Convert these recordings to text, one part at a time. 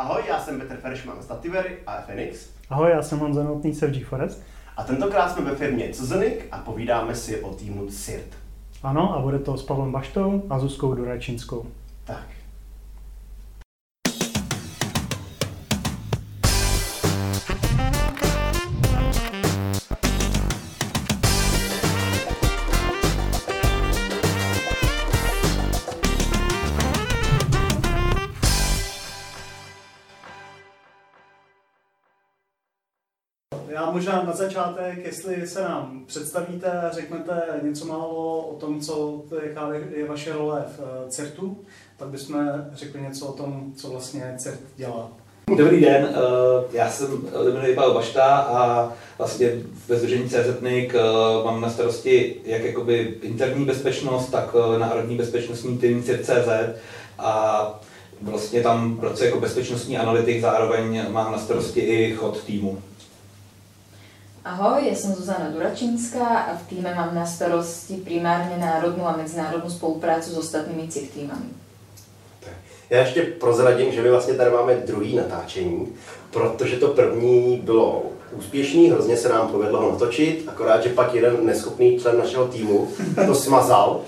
Ahoj, já jsem Petr Feršman z Dativery a FNX. Ahoj, já jsem Honza Notný z GeForest. A tentokrát jsme ve firmě Cozenik a povídáme si o týmu CIRT. Ano, a bude to s Pavlem Baštou a Zuzkou Duračinskou. Tak. Možná na začátek, jestli se nám představíte řeknete něco málo o tom, co, jaká je vaše role v eh, CERTu, tak bychom řekli něco o tom, co vlastně CERT dělá. Dobrý den, eh, já jsem jmenuji Pavel Bašta a vlastně ve Združení CZNIC eh, mám na starosti jak jakoby interní bezpečnost, tak národní bezpečnostní tým CIRT.cz a vlastně tam pracuji jako bezpečnostní analytik, zároveň mám na starosti i chod týmu. Ahoj, ja som Zuzana Duračinská a v týme mám na starosti primárne národnú a medzinárodnú spoluprácu s ostatnými CIK týmami. Já ještě prozradím, že my vlastně tady máme druhý natáčení, protože to první bylo úspěšný, hrozně se nám povedlo ho natočit, akorát, že pak jeden neschopný člen našeho týmu to smazal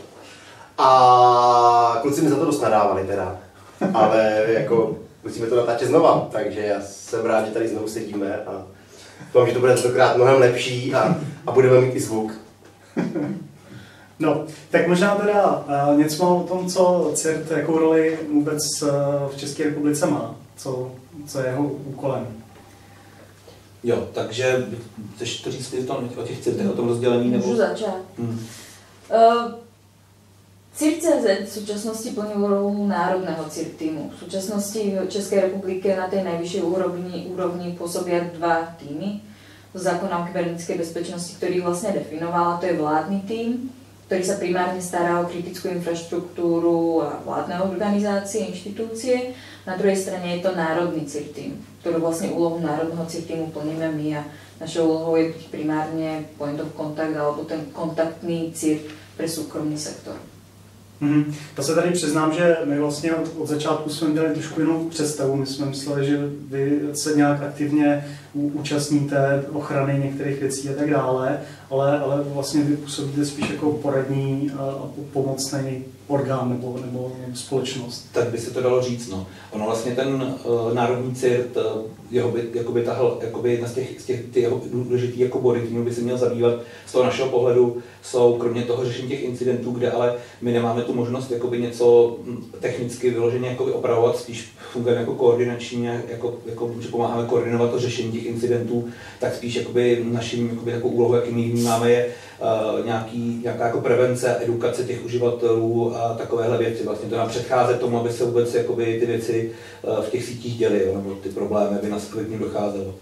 a kluci mi za to dost nadávali teda, ale jako musíme to natáčet znova, takže já jsem rád, že tady znovu sedíme a Doufám, že to bude tentokrát mnohem lepší a, a budeme mít i zvuk. No, tak možná teda uh, něco o tom, co CERT, jakou roli vůbec uh, v České republice má, co, co je jeho úkolem. Jo, takže chceš to říct o těch CERTech, o tom rozdělení? Nebo... Můžu začát. Hmm. Uh, CIRT.cz v současnosti plní úlohu národného CIRT týmu. V současnosti v České republike na té nejvyšší úrovni, úrovni působí dva týmy. Zákona o kybernetické bezpečnosti, který vlastně definoval, to je vládný tým, který se primárně stará o kritickou infrastrukturu a vládné organizace, instituce. Na druhé straně je to národný CIRT tým, který vlastně úlohu národného CIRT týmu plníme my a našou úlohou je být primárně point of contact alebo ten kontaktný CIRT pro soukromý sektor. Mm-hmm. Já se tady přiznám, že my vlastně od, od začátku jsme měli trošku jinou představu. My jsme mysleli, že vy se nějak aktivně účastníte ochrany některých věcí a tak dále, ale, ale vlastně vy působíte spíš jako poradní a pomocný orgán nebo, nebo společnost. Tak by se to dalo říct. No. Ono vlastně ten uh, národní CIRT, uh, jeho by, jakoby tahl, jakoby jedna z těch, z těch ty jeho důležitý jako body, kterým by se měl zabývat z toho našeho pohledu, jsou kromě toho řešení těch incidentů, kde ale my nemáme tu možnost jakoby něco hm, technicky vyloženě jakoby opravovat, spíš fungujeme jako koordinační, jako, jako, že pomáháme koordinovat to řešení incidentů, tak spíš jakoby naším jakoby, jako úlohou, jaký my vnímáme, je uh, nějaký, nějaká jako prevence, edukace těch uživatelů a takovéhle věci. Vlastně to nám předcházet tomu, aby se vůbec jakoby, ty věci uh, v těch sítích děly, jo, nebo ty problémy, aby nás k ním docházelo.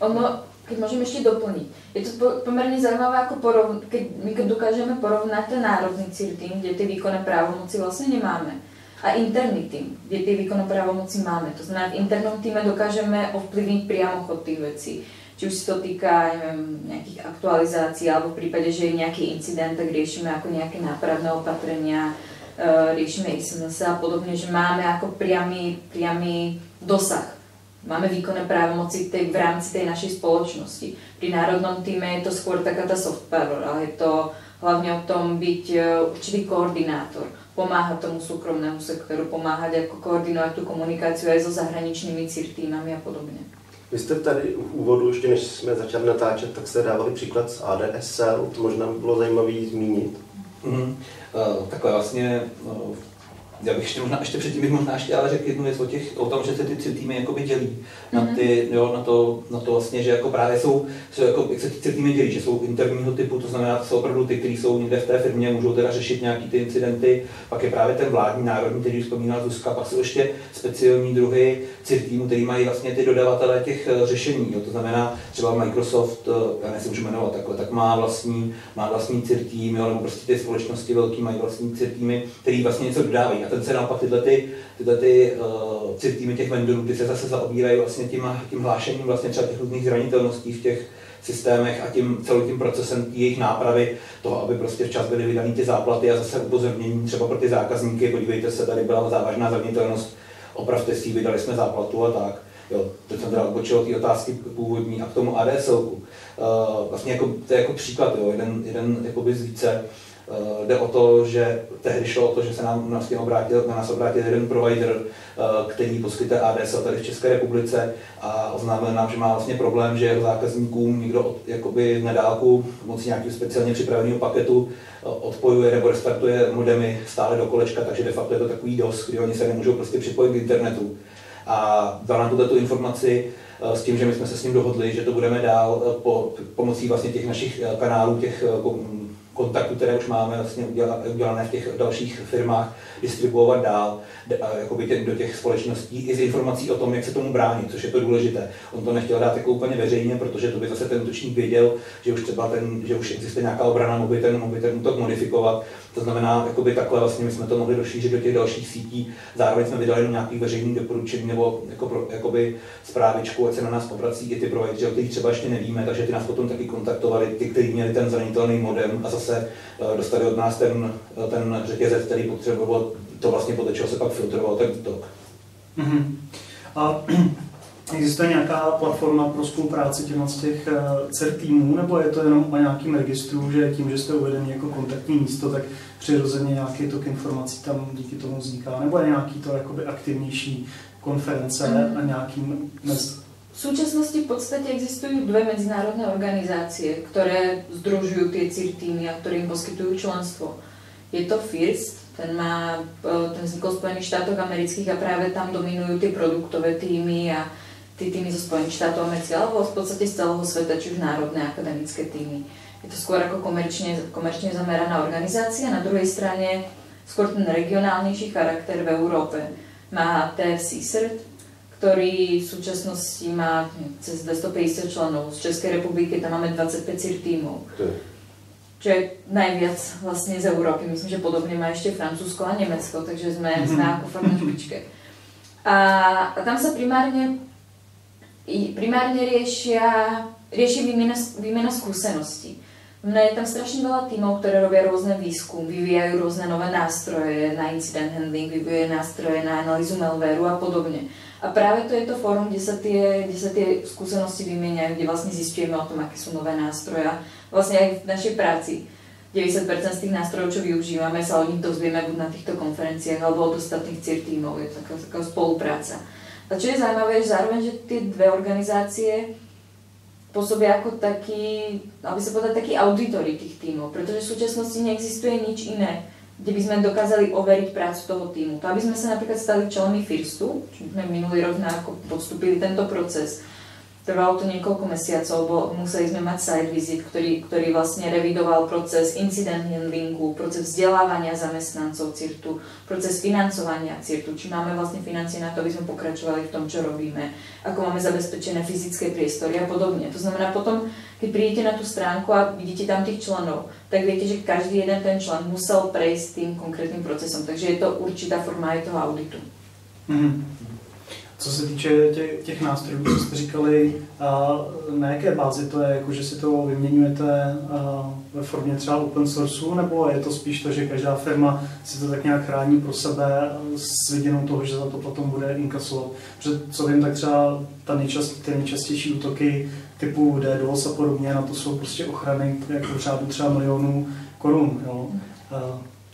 Ono, keď môžem ešte doplniť. Je to pomerne zaujímavé, ako porov, keď my dokážeme porovnať ten národný CIR tým, kde tie výkonné právomoci vlastne nemáme, a interný tým, kde tie výkonné právomoci máme. To znamená, v internom týme dokážeme ovplyvniť priamo chod tých vecí. Či už si to týka neviem, nejakých aktualizácií, alebo v prípade, že je nejaký incident, tak riešime ako nejaké nápravné opatrenia, riešime SMS a podobne, že máme ako priamy, priamy dosah máme výkonné právomoci tej, v rámci tej našej spoločnosti. Pri národnom týme je to skôr taká tá soft power, ale je to hlavne o tom byť e, určitý koordinátor, pomáhať tomu súkromnému sektoru, pomáhať ako koordinovať tú komunikáciu aj so zahraničnými CIR týmami a podobne. Vy jste tady v úvodu, ještě než jsme začali natáčet, tak se dávali příklad z ADSL, to možná by bylo zajímavé zmínit. Mm, uh, takhle vlastně uh, já bych ještě možná, ještě předtím bych možná ještě ale řekl jednu věc o, těch, o tom, že se ty tři týmy jakoby dělí. Na, mhm. ty, jo, na, to, na to vlastně, že jako právě jsou, jsou jako, jak se ty tři týmy dělí, že jsou interního typu, to znamená, jsou opravdu ty, kteří jsou někde v té firmě, můžou teda řešit nějaký ty incidenty, pak je právě ten vládní národní, který vzpomínal Zuzka, pak jsou ještě speciální druhy CIR týmu, který mají vlastně ty dodavatele těch eh, řešení, jo, to znamená třeba Microsoft, eh, já nejsem můžu jmenovat takhle, tak má vlastní, má vlastní CIR tým, jo, nebo prostě ty společnosti velký mají vlastní CIR týmy, který vlastně něco dodávají ten se naopak tyhle, ty, tyhle ty, uh, týmy těch vendorů, ty se zase zaobírají vlastně tím, tím hlášením vlastně třeba těch různých zranitelností v těch systémech a tím celým tím procesem jejich nápravy, toho, aby prostě včas byly vydány ty záplaty a zase upozornění třeba pro ty zákazníky, podívejte se, tady byla závažná zranitelnost, opravte si, vydali jsme záplatu a tak. Jo, teď jsem teda odbočil od té otázky původní a k tomu ADSLku. Uh, vlastně jako, to je jako příklad, jo, jeden, jeden jakoby z více. Uh, jde o to, že tehdy šlo o to, že se nám vlastně obrátil, na nás obrátil jeden provider, uh, který poskytuje ADSL tady v České republice a oznámil nám, že má vlastně problém, že jeho zákazníkům někdo od, jakoby na dálku pomocí nějakého speciálně připraveného paketu uh, odpojuje nebo restartuje modemy stále do kolečka, takže de facto je to takový DOS, kdy oni se nemůžou prostě připojit k internetu. A dal nám tuto informaci eh, s tím, že my jsme se s ním dohodli, že to budeme dál eh, po, pomocí vlastně těch našich eh, kanálů, těch kontaktů, které už máme vlastně udělané v těch dalších firmách, distribuovat dál jakoby tě, do těch společností i s informací o tom, jak se tomu bránit, což je to důležité. On to nechtěl dát jako úplně veřejně, protože to by zase ten útočník věděl, že už třeba ten, že už existuje nějaká obrana, mohl by ten, mohl by ten útok modifikovat. To znamená, jakoby takhle vlastně my jsme to mohli rozšířit do těch dalších sítí. Zároveň jsme vydali nějaký veřejný doporučení nebo jako pro, jakoby zprávičku, ať se na nás obrací i ty provideři, o kterých třeba ještě nevíme, takže ty nás potom taky kontaktovali, ty, kteří měli ten zranitelný modem a zase uh, dostali od nás ten, ten řetězec, který potřeboval to vlastně podle čeho se pak filtroval ten útok. Mm-hmm. A existuje nějaká platforma pro spolupráci těma z těch uh, CER týmů, nebo je to jenom o nějakým registru, že tím, že jste uvedeni jako kontaktní místo, tak přirozeně nějaký tok informací tam díky tomu vzniká, nebo je nějaký to jakoby aktivnější konference mm. a nějaký mez... V současnosti v podstatě existují dvě mezinárodné organizace, které združují ty CIR týmy a které jim poskytují členstvo. Je to FIRST, ten, má, e, ten vznikl v Spojených štátoch amerických a právě tam dominují ty produktové týmy a ty týmy zo Spojených štátov amerických, alebo v podstate z celého sveta, či už národné akademické týmy. Je to skôr ako komerčne, komerčne zameraná organizácia. Na druhej strane skôr ten regionálnejší charakter v Európe má TFC CERT, ktorý v súčasnosti má cez 250 členov. Z Českej republiky tam máme 25 CIR týmov čo je najviac vlastne z Európy. Myslím, že podobne má ešte Francúzsko a Nemecko, takže sme, mm-hmm. sme ako fakt na špičke. A, a tam sa primárne, primárne riešia, rieši výmena, výmena skúseností. Mne je tam strašne veľa tímov, ktoré robia rôzne výskum, vyvíjajú rôzne nové nástroje na incident handling, vyvíjajú nástroje na analýzu malwareu a podobne. A práve to je to fórum, kde sa tie, kde sa tie skúsenosti vymieňajú, kde vlastne zistujeme o tom, aké sú nové nástroje. Vlastne aj v našej práci 90% z tých nástrojov, čo využívame, sa o nich dozvieme buď na týchto konferenciách alebo od ostatných CIR tímov. Je to taká, taká spolupráca. A čo je zaujímavé, že zároveň, že tie dve organizácie pôsobia ako taký, aby sa povedať, taký auditory tých tímov, pretože v súčasnosti neexistuje nič iné kde by sme dokázali overiť prácu toho týmu. To aby sme sa napríklad stali členmi FIRSTu, čo sme minulý rok ako podstúpili tento proces, Trvalo to niekoľko mesiacov, bo museli sme mať site visit, ktorý, ktorý vlastne revidoval proces incident handlingu, proces vzdelávania zamestnancov CIRTu, proces financovania CIRTu, či máme vlastne financie na to, aby sme pokračovali v tom, čo robíme, ako máme zabezpečené fyzické priestory a podobne. To znamená potom, keď prídete na tú stránku a vidíte tam tých členov, tak viete, že každý jeden ten člen musel prejsť tým konkrétnym procesom. Takže je to určitá forma aj toho auditu. Mm. Co se týče těch, těch nástrojů, co jste říkali, na jaké bázi to je, jako že si to vyměňujete ve formě třeba open sourceu, nebo je to spíš to, že každá firma si to tak nějak chrání pro sebe s viděnou toho, že za to potom bude inkasovat. Protože co vím, tak třeba ta nejčast, ty nejčastější útoky typu DDoS a podobně, na to jsou prostě ochrany jako řádu třeba milionů korun. Jo.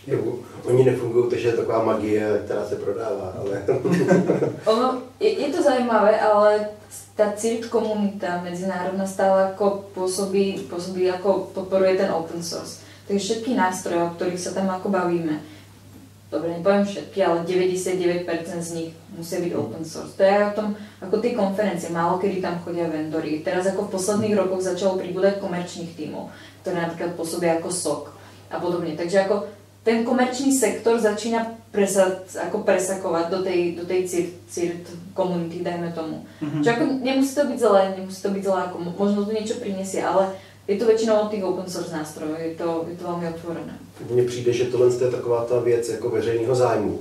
Jo, oni nefungují, takže je taková magie, která se prodává, ale... ono, je, je to zajímavé, ale ta CIRT komunita medzinárodná stále jako působí, působí jako podporuje ten open source. Takže všetky nástroje, o kterých se tam jako bavíme, dobre, nepoviem všetky, ale 99% z nich musí být open source. To je o tom, ako ty konferencie, málo kedy tam chodí vendory. Teraz jako v posledných rokoch začalo pribúdať komerčných týmov, ktoré napríklad pôsobí jako SOC a podobně. Takže jako ten komerčný sektor začína presat, ako presakovat do tej, do tej CIRT, CIRT komunity, dajme tomu. Mm-hmm. Čo ako nemusí to byť zlé, nemusí to byť zlé, ako možno to niečo prinesie, ale je to většinou od těch open source nástrojů, je to, je to velmi otvorené. Mně přijde, že tohle je taková ta věc jako veřejného zájmu.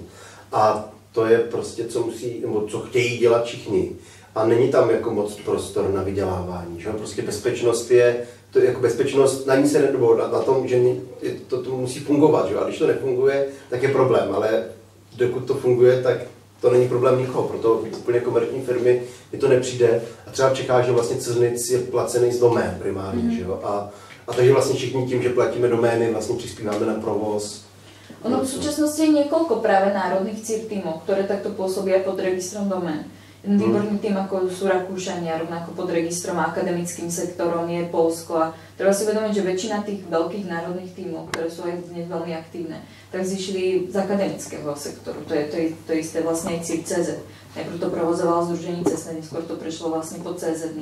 A to je prostě, co musí, nebo co chtějí dělat všichni. A není tam jako moc prostor na vydělávání. Že? Prostě bezpečnost je to jako bezpečnost, na ní se nebo na, na tom, že to, to musí fungovat, že? a když to nefunguje, tak je problém, ale dokud to funguje, tak to není problém nikoho, proto úplně komerční firmy mi to nepřijde. A třeba v Čechách, že vlastně Ciznic je placený z domén primárně, mm. že jo? A, a takže vlastně všichni tím, že platíme domény, vlastně přispíváme na provoz. Ono v súčasnosti je niekoľko práve národných tímov, ktoré takto pôsobia pod registrom domén. Výborný tým, ako sú Rakúšania, rovnako pod registrom a akademickým sektorom je Polsko a treba si uvedomiť, že väčšina tých veľkých národných tímov, ktoré sú aj dnes veľmi aktívne, tak zišli z akademického sektoru. To je to, je, to isté vlastne aj CZ. Najprv to provozovalo Združení cestné, neskôr to prešlo vlastne pod CZ.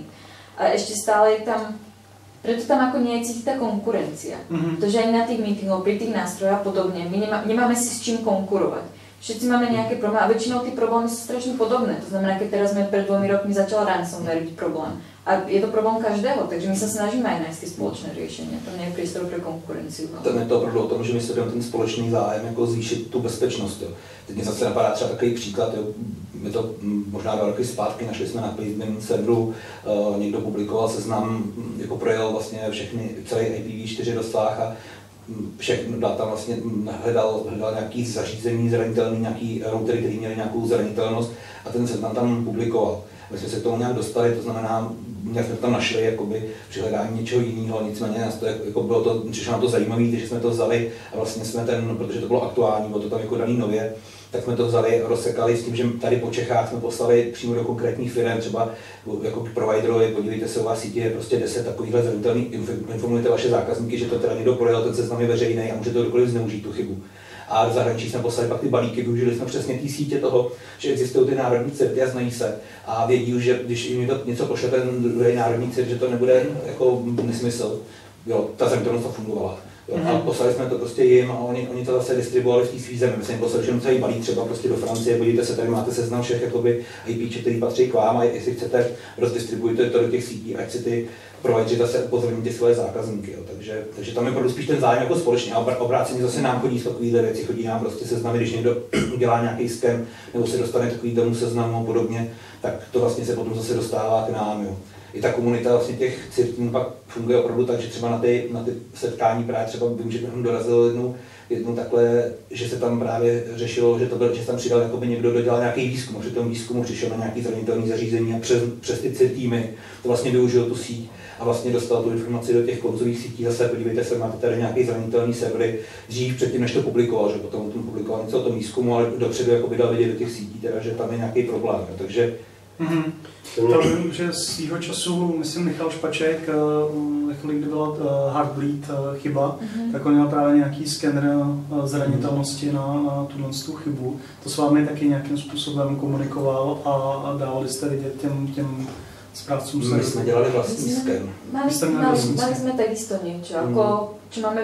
A ešte stále je tam preto tam ako nie je cítiť tá konkurencia. Mm-hmm. To, že aj na tých meetingoch, pri tých nástrojoch a podobne, my nemá, nemáme si s čím konkurovať. Všetci máme nejaké problémy a väčšinou tie problémy sú strašne podobné. To znamená, keď teraz sme pred dvomi rokmi začal ransomware byť problém, a je to problém každého, takže my se snažíme aj nájsť ty společné řešení. To nie je priestor pro konkurenci. Tam je to opravdu o tom, že my sledujeme ten společný zájem, jako zvýšit tu bezpečnost. Jo. Teď mě zase napadá třeba takový příklad, jo. my to možná dva roky zpátky našli jsme na Pavement serveru, uh, někdo publikoval seznam, jako projel vlastně všechny, celý IPv4 dosah a všechno data vlastně hledal, hledal nějaký zařízení zranitelný, nějaký routery, který měli nějakou zranitelnost a ten seznam tam publikoval. My jsme se k tomu nějak dostali, to znamená, nějak jsme tam našli jakoby, při hledání něčeho jiného, nicméně nás to, jako bylo to, přišlo nám to zajímavé, že jsme to vzali a vlastně jsme ten, protože to bylo aktuální, bylo to tam jako daný nově, tak jsme to vzali, rozsekali s tím, že tady po Čechách jsme poslali přímo do konkrétních firm, třeba jako providerovi, podívejte se, u vás sítě je prostě 10 takovýchhle zranitelných, informujte vaše zákazníky, že to teda někdo projel, ten seznam je veřejný a může to kdokoliv zneužít tu chybu. A v zahraničí jsme poslali pak ty balíky, využili jsme přesně ty sítě toho, že existují ty národní certy a znají se a vědí už, že když jim to něco pošle ten druhý národní cert, že to nebude jako nesmysl. Jo, ta zranitelnost fungovala. Jo, a poslali jsme to prostě jim a oni, oni to zase distribuovali v té svý zemi. My jsme jim poslali všechno celý balík třeba prostě do Francie, podívejte se, tady máte seznam všech jakoby IP, který patří k vám a jestli chcete, rozdistribujte to do těch sítí, ať si ty provajdři zase upozorní ty svoje zákazníky. Jo. Takže, takže tam je opravdu spíš ten zájem jako společně. A obráceně zase nám chodí takovýhle věci, chodí nám prostě seznamy, když někdo dělá nějaký skem nebo se dostane takový domů seznamu a podobně, tak to vlastně se potom zase dostává k nám. Jo i ta komunita vlastně těch církví pak funguje opravdu tak, že třeba na ty, na ty setkání právě třeba vím, že jsem dorazil jednou, jednou takhle, že se tam právě řešilo, že to byl, že se tam přidal jakoby někdo, kdo dělal nějaký výzkum, při tom výzkumu přišel na nějaký zranitelný zařízení a přes, přes ty týmy to vlastně využil tu síť a vlastně dostal tu informaci do těch koncových sítí. Zase podívejte se, máte tady nějaký zranitelný servery, dřív předtím, než to publikoval, že potom tom publikoval něco o tom výzkumu, ale dopředu jako dal vidět do těch sítí, teda, že tam je nějaký problém. Takže Mm-hmm. To vím, že svýho času, myslím, Michal Špaček, ve chvíli, kdy byla Heartbleed uh, chyba, mm-hmm. tak on měl právě nějaký skener uh, zranitelnosti na, na tuhle tu chybu. To s vámi taky nějakým způsobem komunikoval a, a dávali jste vidět těm, těm správcům My jsme dělali vlastní sken. Mali, mali, mali sme takisto niečo, mm. ako, čo máme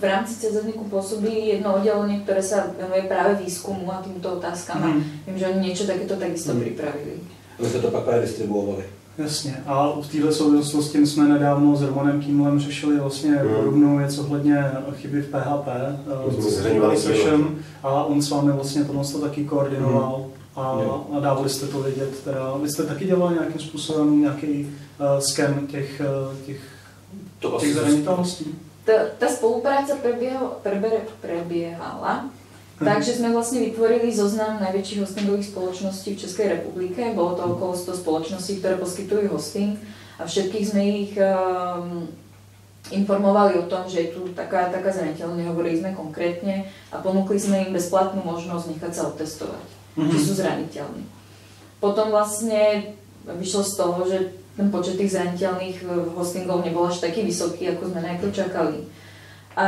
v rámci CZ pôsobí jedno oddelenie, ktoré sa venuje práve výskumu a týmto otázkam mm. viem, že oni niečo takéto takisto mm. pripravili aby se to pak právě distribuovali. Jasně. A v této souvislosti jsme nedávno s Romanem Kýmlem řešili vlastně hmm. podobnou věc ohledně chyby v PHP uh, session, a on s vámi vlastně tohle to taky koordinoval hmm. a, a dávali jste to vědět. Teda, vy jste taky dělali nějakým způsobem nějaký uh, scan těch, uh, těch, to těch zranitelností? Ta, ta spolupráce prebiehala, prebiehala Takže jsme vlastně vytvorili zoznam najväčších hostingových spoločností v České republike. Bylo to okolo 100 spoločností, které poskytují hosting a všetkých jsme jich um, informovali o tom, že je tu taká, taká zraniteľnosť, hovorili sme konkrétne a ponúkli sme im bezplatnú možnosť nechať sa otestovať, mm-hmm. že sú zraniteľní. Potom vlastne vyšlo z toho, že ten počet tých zraniteľných hostingov nebol až taký vysoký, ako sme najprv čakali. A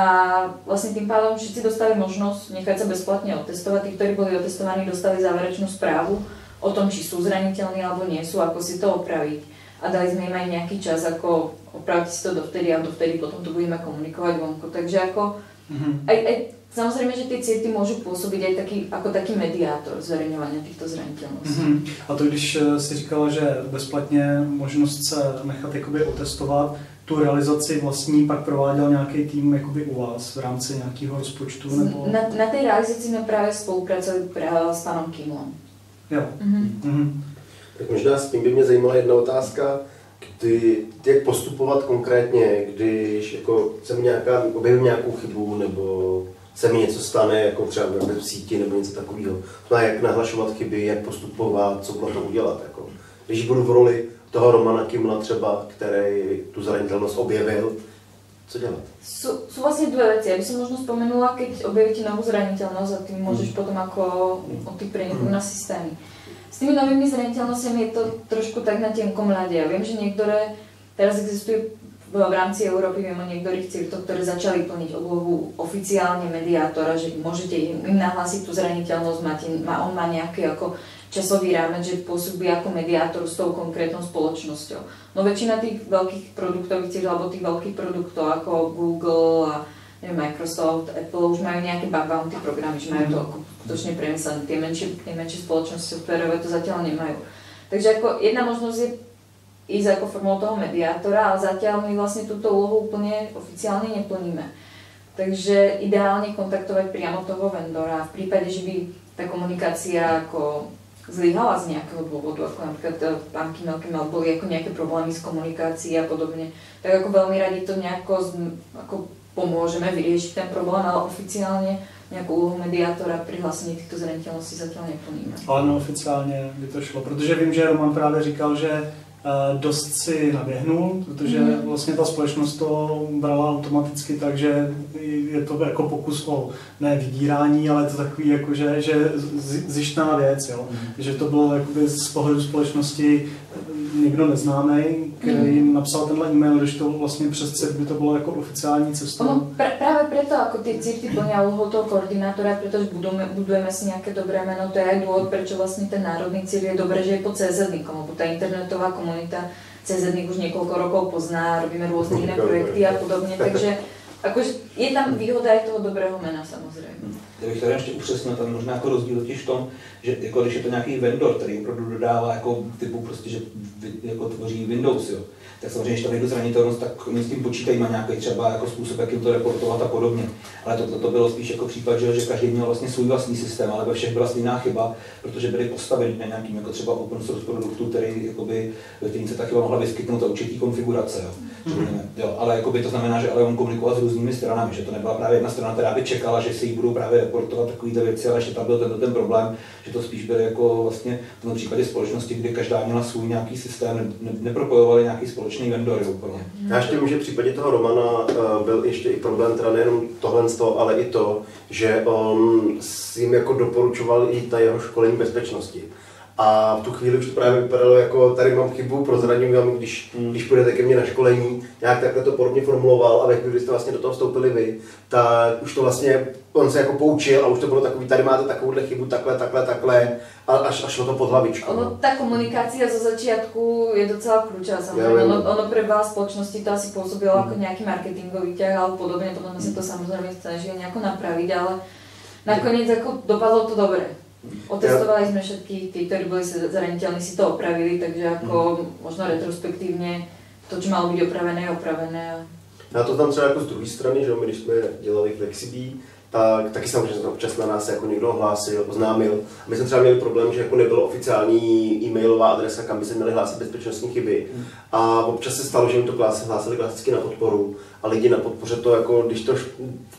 vlastne tým pádom všetci dostali možnosť nechať sa bezplatne otestovať. Tí, ktorí boli otestovaní, dostali záverečnú správu o tom, či sú zraniteľní alebo nie sú, ako si to opraviť. A dali sme im aj nejaký čas, ako opravte si to dovtedy a dovtedy potom to budeme komunikovať vonku. Takže ako, mm-hmm. aj, aj, samozrejme, že tie cirty môžu pôsobiť aj taký, ako taký mediátor zverejňovania týchto zraniteľností. Mm-hmm. A to když eh, si říkala, že bezplatně možnost se nechat jakoby otestovat, tu realizaci vlastní pak prováděl nějaký tým jakoby u vás v rámci nějakého rozpočtu? Nebo... Na, na té realizaci jsme právě spolupracovali s panem Kimlem. Jo. Mm-hmm. Mm-hmm. Tak možná s tím by mě zajímala jedna otázka, kdy, jak postupovat konkrétně, když jako jsem nějaká, objevím nějakou chybu nebo se mi něco stane, jako třeba ve v síti nebo něco takového. To jak nahlašovat chyby, jak postupovat, co pro to udělat. Jako. Když budu v roli toho Romana Kimla třeba, který tu zranitelnost objevil, co dělat? Sú, sú vlastne dve veci. Ja by som možno spomenula, keď objavíte novú zraniteľnosť a ty môžeš mm. potom ako od tých preniknúť mm. na systémy. S tými novými zraniteľnosťami je to trošku tak na tenkom ľade. Ja viem, že niektoré teraz existujú v rámci Európy, viem o niektorých cirtoch, ktoré začali plniť úlohu oficiálne mediátora, že môžete im nahlásiť tú zraniteľnosť, máte, má, on má nejaký ako časový rámec, že pôsobí ako mediátor s tou konkrétnou spoločnosťou. No väčšina tých veľkých produktových cieľ, alebo tých veľkých produktov ako Google a neviem, Microsoft, Apple už majú nejaké bug bounty programy, že majú to ako skutočne premyslené. Tie menšie, tie menšie spoločnosti softwarové to zatiaľ nemajú. Takže ako jedna možnosť je ísť ako formou toho mediátora, ale zatiaľ my vlastne túto úlohu úplne oficiálne neplníme. Takže ideálne kontaktovať priamo toho vendora. V prípade, že by tá komunikácia ako zlyhala z nejakého dôvodu, ako napríklad eh, pán Kimel Kimel boli ako nejaké problémy s komunikácií a podobne, tak ako veľmi radi to nejako ako pomôžeme vyriešiť ten problém, ale oficiálne nějakou úlohu mediátora pri hlásení těchto zranitelností zatím neplníme. Ale neoficiálně by to šlo, protože vím, že Roman právě říkal, že Eh, dost si naběhnul, protože mm. vlastně ta společnost to brala automaticky tak, že je to jako pokus o ne vydírání, ale to takový jako, že, že zjištná věc, jo. Mm. že to bylo jakoby z pohledu společnosti někdo neznámý, který mm. napsal tenhle e-mail, když to vlastně přes CIRT by to bylo jako oficiální cestou. Ono pr právě proto, jako ty CIRTy plnia úlohu toho koordinátora, protože budujeme, budujeme si nějaké dobré jméno, to je důvod, proč vlastně ten národný CIRT je dobré, že je po CZ, lebo ta internetová komunita CZ už několik rokov pozná, robíme různé jiné projekty a podobně, takže Akože je tam výhoda aj toho dobrého jména samozřejmě. Já bych tady ještě upřesnil, tam možná jako rozdíl totiž v tom, že jako když je to nějaký vendor, který opravdu dodává jako typu prostě, že jako tvoří Windows, jo, tak samozřejmě, když tam nejdu zranitelnost, tak oni s tím počítají, má nějaký třeba jako způsob, jak jim to reportovat a podobně. Ale to, to, to bylo spíš jako případ, že, že každý měl vlastně svůj vlastní systém, ale ve všech byla stejná chyba, protože byly postaveny na nějakým jako třeba open source produktu, který, jakoby, ve kterým se ta chyba mohla vyskytnout a určitý konfigurace. Jo. Mm-hmm. jo, ale jakoby, to znamená, že ale on komunikoval s různými stranami, že to nebyla právě jedna strana, která by čekala, že se jí budou právě reportovat takovýto věci, ale ještě tam byl ten, ten problém, že to spíš byly jako vlastně v tom případě společnosti, kdy každá měla svůj nějaký systém, ne, nepropojovali nějaký společný vendory úplně. Já ještě vím, že v případě toho Romana uh, byl ještě i problém, teda nejenom tohle z toho, ale i to, že on jim jako doporučoval i ta jeho školení bezpečnosti. A v tu chvíli už to právě vypadalo jako, tady mám chybu, prozradím vám, když, mm. když půjdete ke mně na školení, nějak takhle to podobně formuloval a ve chvíli, kdy jste vlastně do toho vstoupili vy, tak už to vlastně, on se jako poučil a už to bylo takový, tady máte takovouhle chybu, takhle, takhle, takhle a až, až šlo to pod hlavičku. Ono, ta komunikace zo začátku je docela kľúčová, samozřejmě. Ono, ono pre vás společnosti to asi působilo mm. jako nějaký marketingový ťah, ale podobně, potom se to samozřejmě snažili nějak napravit, ale nakonec jako dopadlo to dobré. Otestovali sme všetky tí, ktorí boli zraniteľní, si to opravili, takže ako mm. možno retrospektívně to, čo malo být opravené, je opravené. A to tam třeba jako z druhé strany, že my když jsme dělali Flexibí, tak taky samozřejmě občas na nás jako někdo hlásil, oznámil. My jsme třeba měli problém, že jako nebyla oficiální e-mailová adresa, kam by se měly hlásit bezpečnostní chyby. A občas se stalo, že jim to hlásili klasicky na podporu. A lidi na podpoře to, jako, když to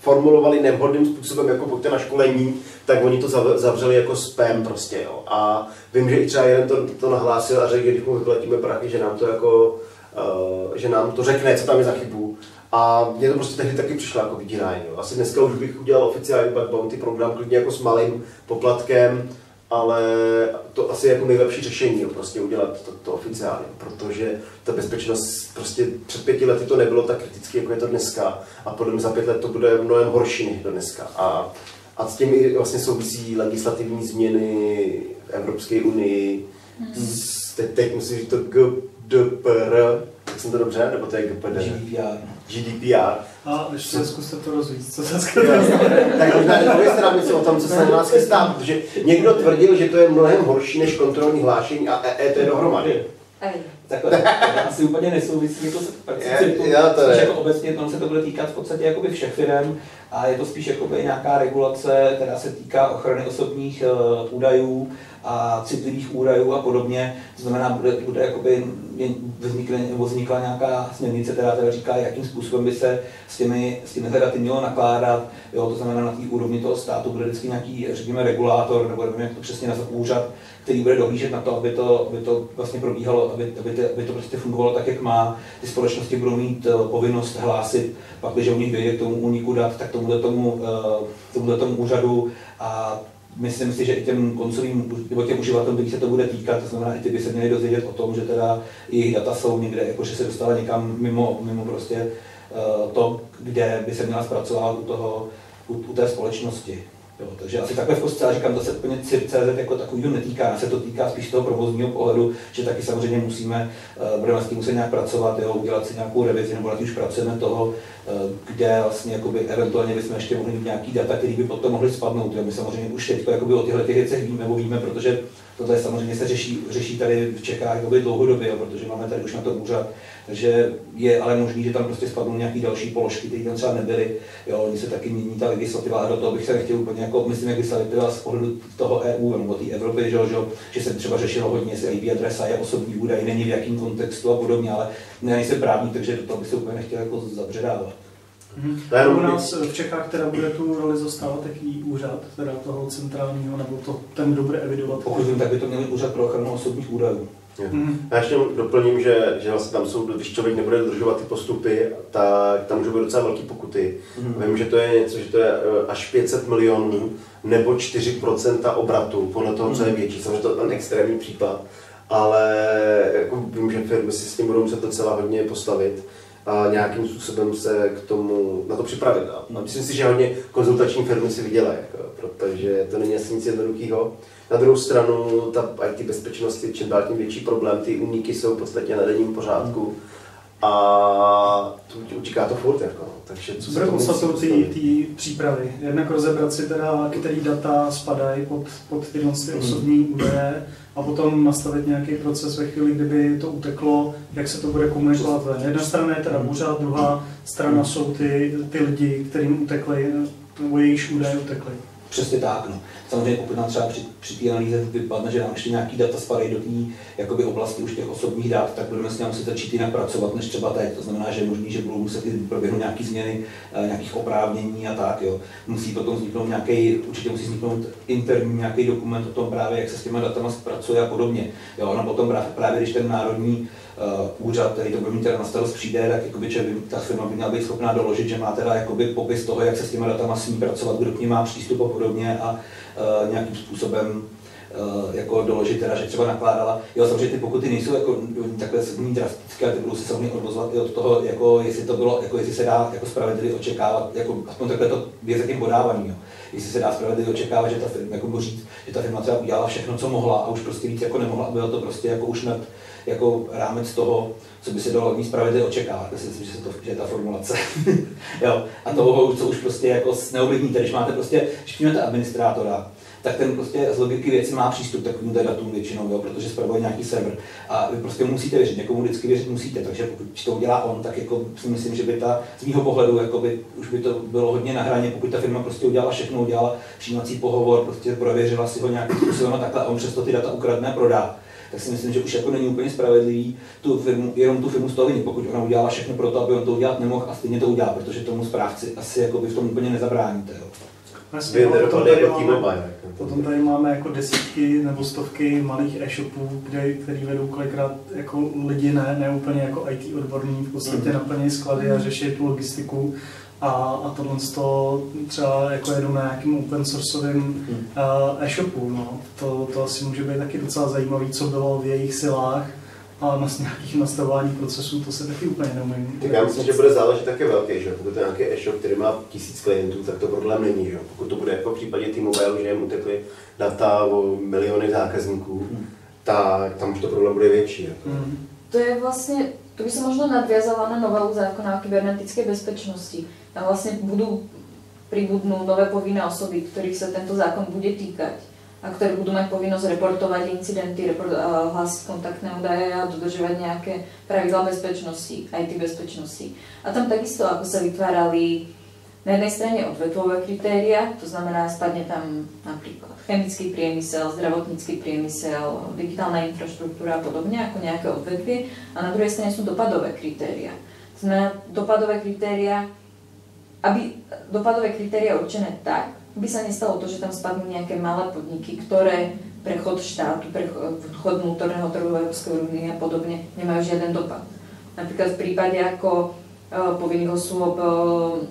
formulovali nevhodným způsobem, jako pojďte na školení, tak oni to zavřeli jako spam prostě. Jo. A vím, že i třeba jeden to, to nahlásil a řekl, když mu vyplatíme prachy, že nám to jako Uh, že nám to řekne, co tam je za chybu. A mně to prostě tehdy taky přišlo jako vydírání. Asi dneska už bych udělal oficiální bug bounty program, klidně jako s malým poplatkem, ale to asi je jako nejlepší řešení, jo, prostě udělat to, to oficiálně, protože ta bezpečnost prostě před pěti lety to nebylo tak kritické, jako je to dneska a podle mě za pět let to bude mnohem horší než do dneska. A, a s tím i vlastně souvisí legislativní změny v Evropské unii, hmm. teď, teď musím říct to GDPR, tak jsem to dobře, nebo to je GPD? GDPR. GDPR. A ještě zkuste to rozvíjet, co se Tak možná pověste nám něco o tom, co se na nás chystá, protože někdo tvrdil, že to je mnohem horší než kontrolní hlášení a EET dohromady. Takhle, asi úplně nesouvisí jako se já to jako obecně, to se to bude týkat v podstatě jakoby všech firm a je to spíš jakoby nějaká regulace, která se týká ochrany osobních uh, údajů a citlivých údajů a podobně. To znamená, bude, bude jakoby, vznikne, nebo vznikla nějaká směrnice, která teda říká, jakým způsobem by se s těmi, s těmi daty mělo nakládat. Jo, to znamená, na té úrovni toho státu bude vždycky nějaký, řekněme, regulátor, nebo nevím, jak to přesně nazvat, úřad, který bude dohlížet na to, aby to, aby to vlastně probíhalo, aby, aby, to, aby to prostě fungovalo tak, jak má. Ty společnosti budou mít uh, povinnost hlásit, pak, když u nich dojde k tomu úniku dat, tak tomuhle tomu, uh, tomuhle tomu úřadu a myslím si, že i těm koncovým, nebo těm uživatelům, kterých se to bude týkat, to znamená, i ty by se měli dozvědět o tom, že teda jejich data jsou někde, jako že se dostala někam mimo, mimo prostě uh, to, kde by se měla zpracovat u, toho, u, u té společnosti. Jo, takže asi takhle v kostce, říkám, to se úplně CZ jako takového netýká, nás se to týká spíš toho provozního pohledu, že taky samozřejmě musíme, uh, budeme s tím muset nějak pracovat, jo, udělat si nějakou revizi, nebo na už pracujeme toho, uh, kde vlastně jakoby, eventuálně bychom ještě mohli mít nějaký data, které by potom mohly spadnout. Jo. My samozřejmě už teď jakoby, o těchto těch věcech víme, nebo víme, protože tohle samozřejmě se řeší, řeší tady v Čechách jakoby, dlouhodobě, jo, protože máme tady už na to úřad takže je ale možný, že tam prostě spadnou nějaké další položky, které tam třeba nebyly. Jo, oni se taky mění ta legislativa a do toho bych se nechtěl úplně jako, myslím, legislativa z pohledu toho EU nebo té Evropy, že, že, že se třeba řešilo hodně, jestli IP adresa je osobní údaj, není v jakém kontextu a podobně, ale nejsem právní, takže do toho bych se úplně nechtěl jako zabředávat. Mm-hmm. U nás v Čechách teda bude tu roli zastávat taký úřad, teda toho centrálního, nebo to, ten, kdo bude evidovat. Pokud vím, tak by to měl úřad pro ochranu osobních údajů. Mm. Já ještě doplním, že, že vlastně tam jsou, když člověk nebude dodržovat ty postupy, tak tam můžou být docela velké pokuty. Mm. Vím, že to je něco, že to je eh, až 500 milionů nebo 4% obratu, podle toho, co je mhm. větší. Samozřejmě to je ten extrémní případ, ale jako vím, že firmy si s tím budou muset docela hodně postavit a nějakým způsobem se k tomu na to připravit. A myslím si, že hodně konzultační firmy si vydělají, jako, protože to není asi nic jednoduchého. Na druhou stranu, ta IT bezpečnost je čím dál tím větší problém, ty úniky jsou v podstatě na denním pořádku a to, utíká to furt. Jako. Takže co Bude podstatou ty přípravy. Jednak rozebrat si teda, který data spadají pod, pod ty osobní údaje a potom nastavit nějaký proces ve chvíli, kdyby to uteklo, jak se to bude komunikovat ven. Jedna strana je teda úřad, druhá strana jsou ty, ty lidi, kterým utekly, nebo jejichž údaje utekly. Přesně tak. No. Samozřejmě pokud nám třeba při, při té analýze vypadne, že nám ještě nějaký data spadají do té oblasti už těch osobních dat, tak budeme s ním muset začít jinak pracovat než třeba teď. To znamená, že je možný, že budou muset proběhnout nějaké změny, eh, nějakých oprávnění a tak. Jo. Musí potom vzniknout nějaký, určitě musí vzniknout interní nějaký dokument o tom právě, jak se s těmi datama pracuje a podobně. Jo. No potom právě, právě když ten národní úřad, který to bude mít teda na starost přijde, tak jakoby, že by, ta firma by měla být schopná doložit, že má teda jakoby popis toho, jak se s těmi datama smí pracovat, kdo k ním má přístup a podobně a uh, nějakým způsobem uh, jako doložit, teda, že třeba nakládala. Jo, samozřejmě ty pokuty nejsou jako takhle drastické, ty budou se samozřejmě odvozovat i od toho, jako jestli to bylo, jako jestli se dá jako spravedlivě očekávat, jako aspoň takhle to je zatím podávání. Jo. Jestli se dá spravedlivě očekávat, že ta firma, jako říct, že ta firma třeba udělala všechno, co mohla a už prostě víc jako nemohla, bylo to prostě jako už nad jako rámec toho, co by se dalo mít spravedlivě očekávat. Já si myslím, že, to, že je ta formulace. jo. A toho, co už prostě jako neovlivníte, když máte prostě, když přijmete administrátora, tak ten prostě z logiky věci má přístup k takovým datům většinou, jo, protože spravuje nějaký server. A vy prostě musíte věřit, někomu vždycky věřit musíte, takže pokud to udělá on, tak jako si myslím, že by ta, z mého pohledu, jako by, už by to bylo hodně na hraně, pokud ta firma prostě udělala všechno, udělala přijímací pohovor, prostě prověřila si ho nějakým způsobem a takhle a on přesto ty data ukradne prodá tak si myslím, že už jako není úplně spravedlivý tu firmu, jenom tu firmu z toho vinit, pokud ona udělala všechno pro to, aby on to udělat nemohl a stejně to udělá, protože tomu správci asi jako by v tom úplně nezabráníte. Jo. Vlastně, no, potom, tady máme, potom tady máme jako desítky nebo stovky malých e-shopů, kde, který vedou kolikrát jako lidi, ne, ne úplně jako IT odborní, v podstatě mm. naplní sklady a řeší tu logistiku a, a tohle to třeba jako jedu na nějakým open sourceovým hmm. e-shopu. No. To, to asi může být taky docela zajímavé, co bylo v jejich silách a na nějakých nastavování procesů, to se taky úplně neumím. Tak já myslím, že bude záležet také velký, že pokud to je nějaký e-shop, který má tisíc klientů, tak to problém není, že pokud to bude jako v případě T-Mobile, že jim utekly data o miliony zákazníků, hmm. tak tam už to problém bude větší. Jako. Hmm. To je vlastně, to by se možno nadviazala na novelu zákona o kybernetické bezpečnosti tam vlastne budú pribudnú nové povinné osoby, ktorých sa tento zákon bude týkať a ktoré budú mať povinnosť reportovať incidenty, report, hlásiť kontaktné údaje a dodržovať nejaké pravidla bezpečnosti, IT bezpečnosti. A tam takisto, ako sa vytvárali na jednej strane odvetvové kritéria, to znamená, spadne tam napríklad chemický priemysel, zdravotnícky priemysel, digitálna infraštruktúra a podobne, ako nejaké odvetvie. A na druhej strane sú dopadové kritéria. To znamená, dopadové kritéria, aby dopadové kritéria určené tak, by sa nestalo to, že tam spadnú nejaké malé podniky, ktoré prechod štátu, prechod vnútorného trhu Európskej únie a podobne nemajú žiaden dopad. Napríklad v prípade ako uh, povinných osôb uh,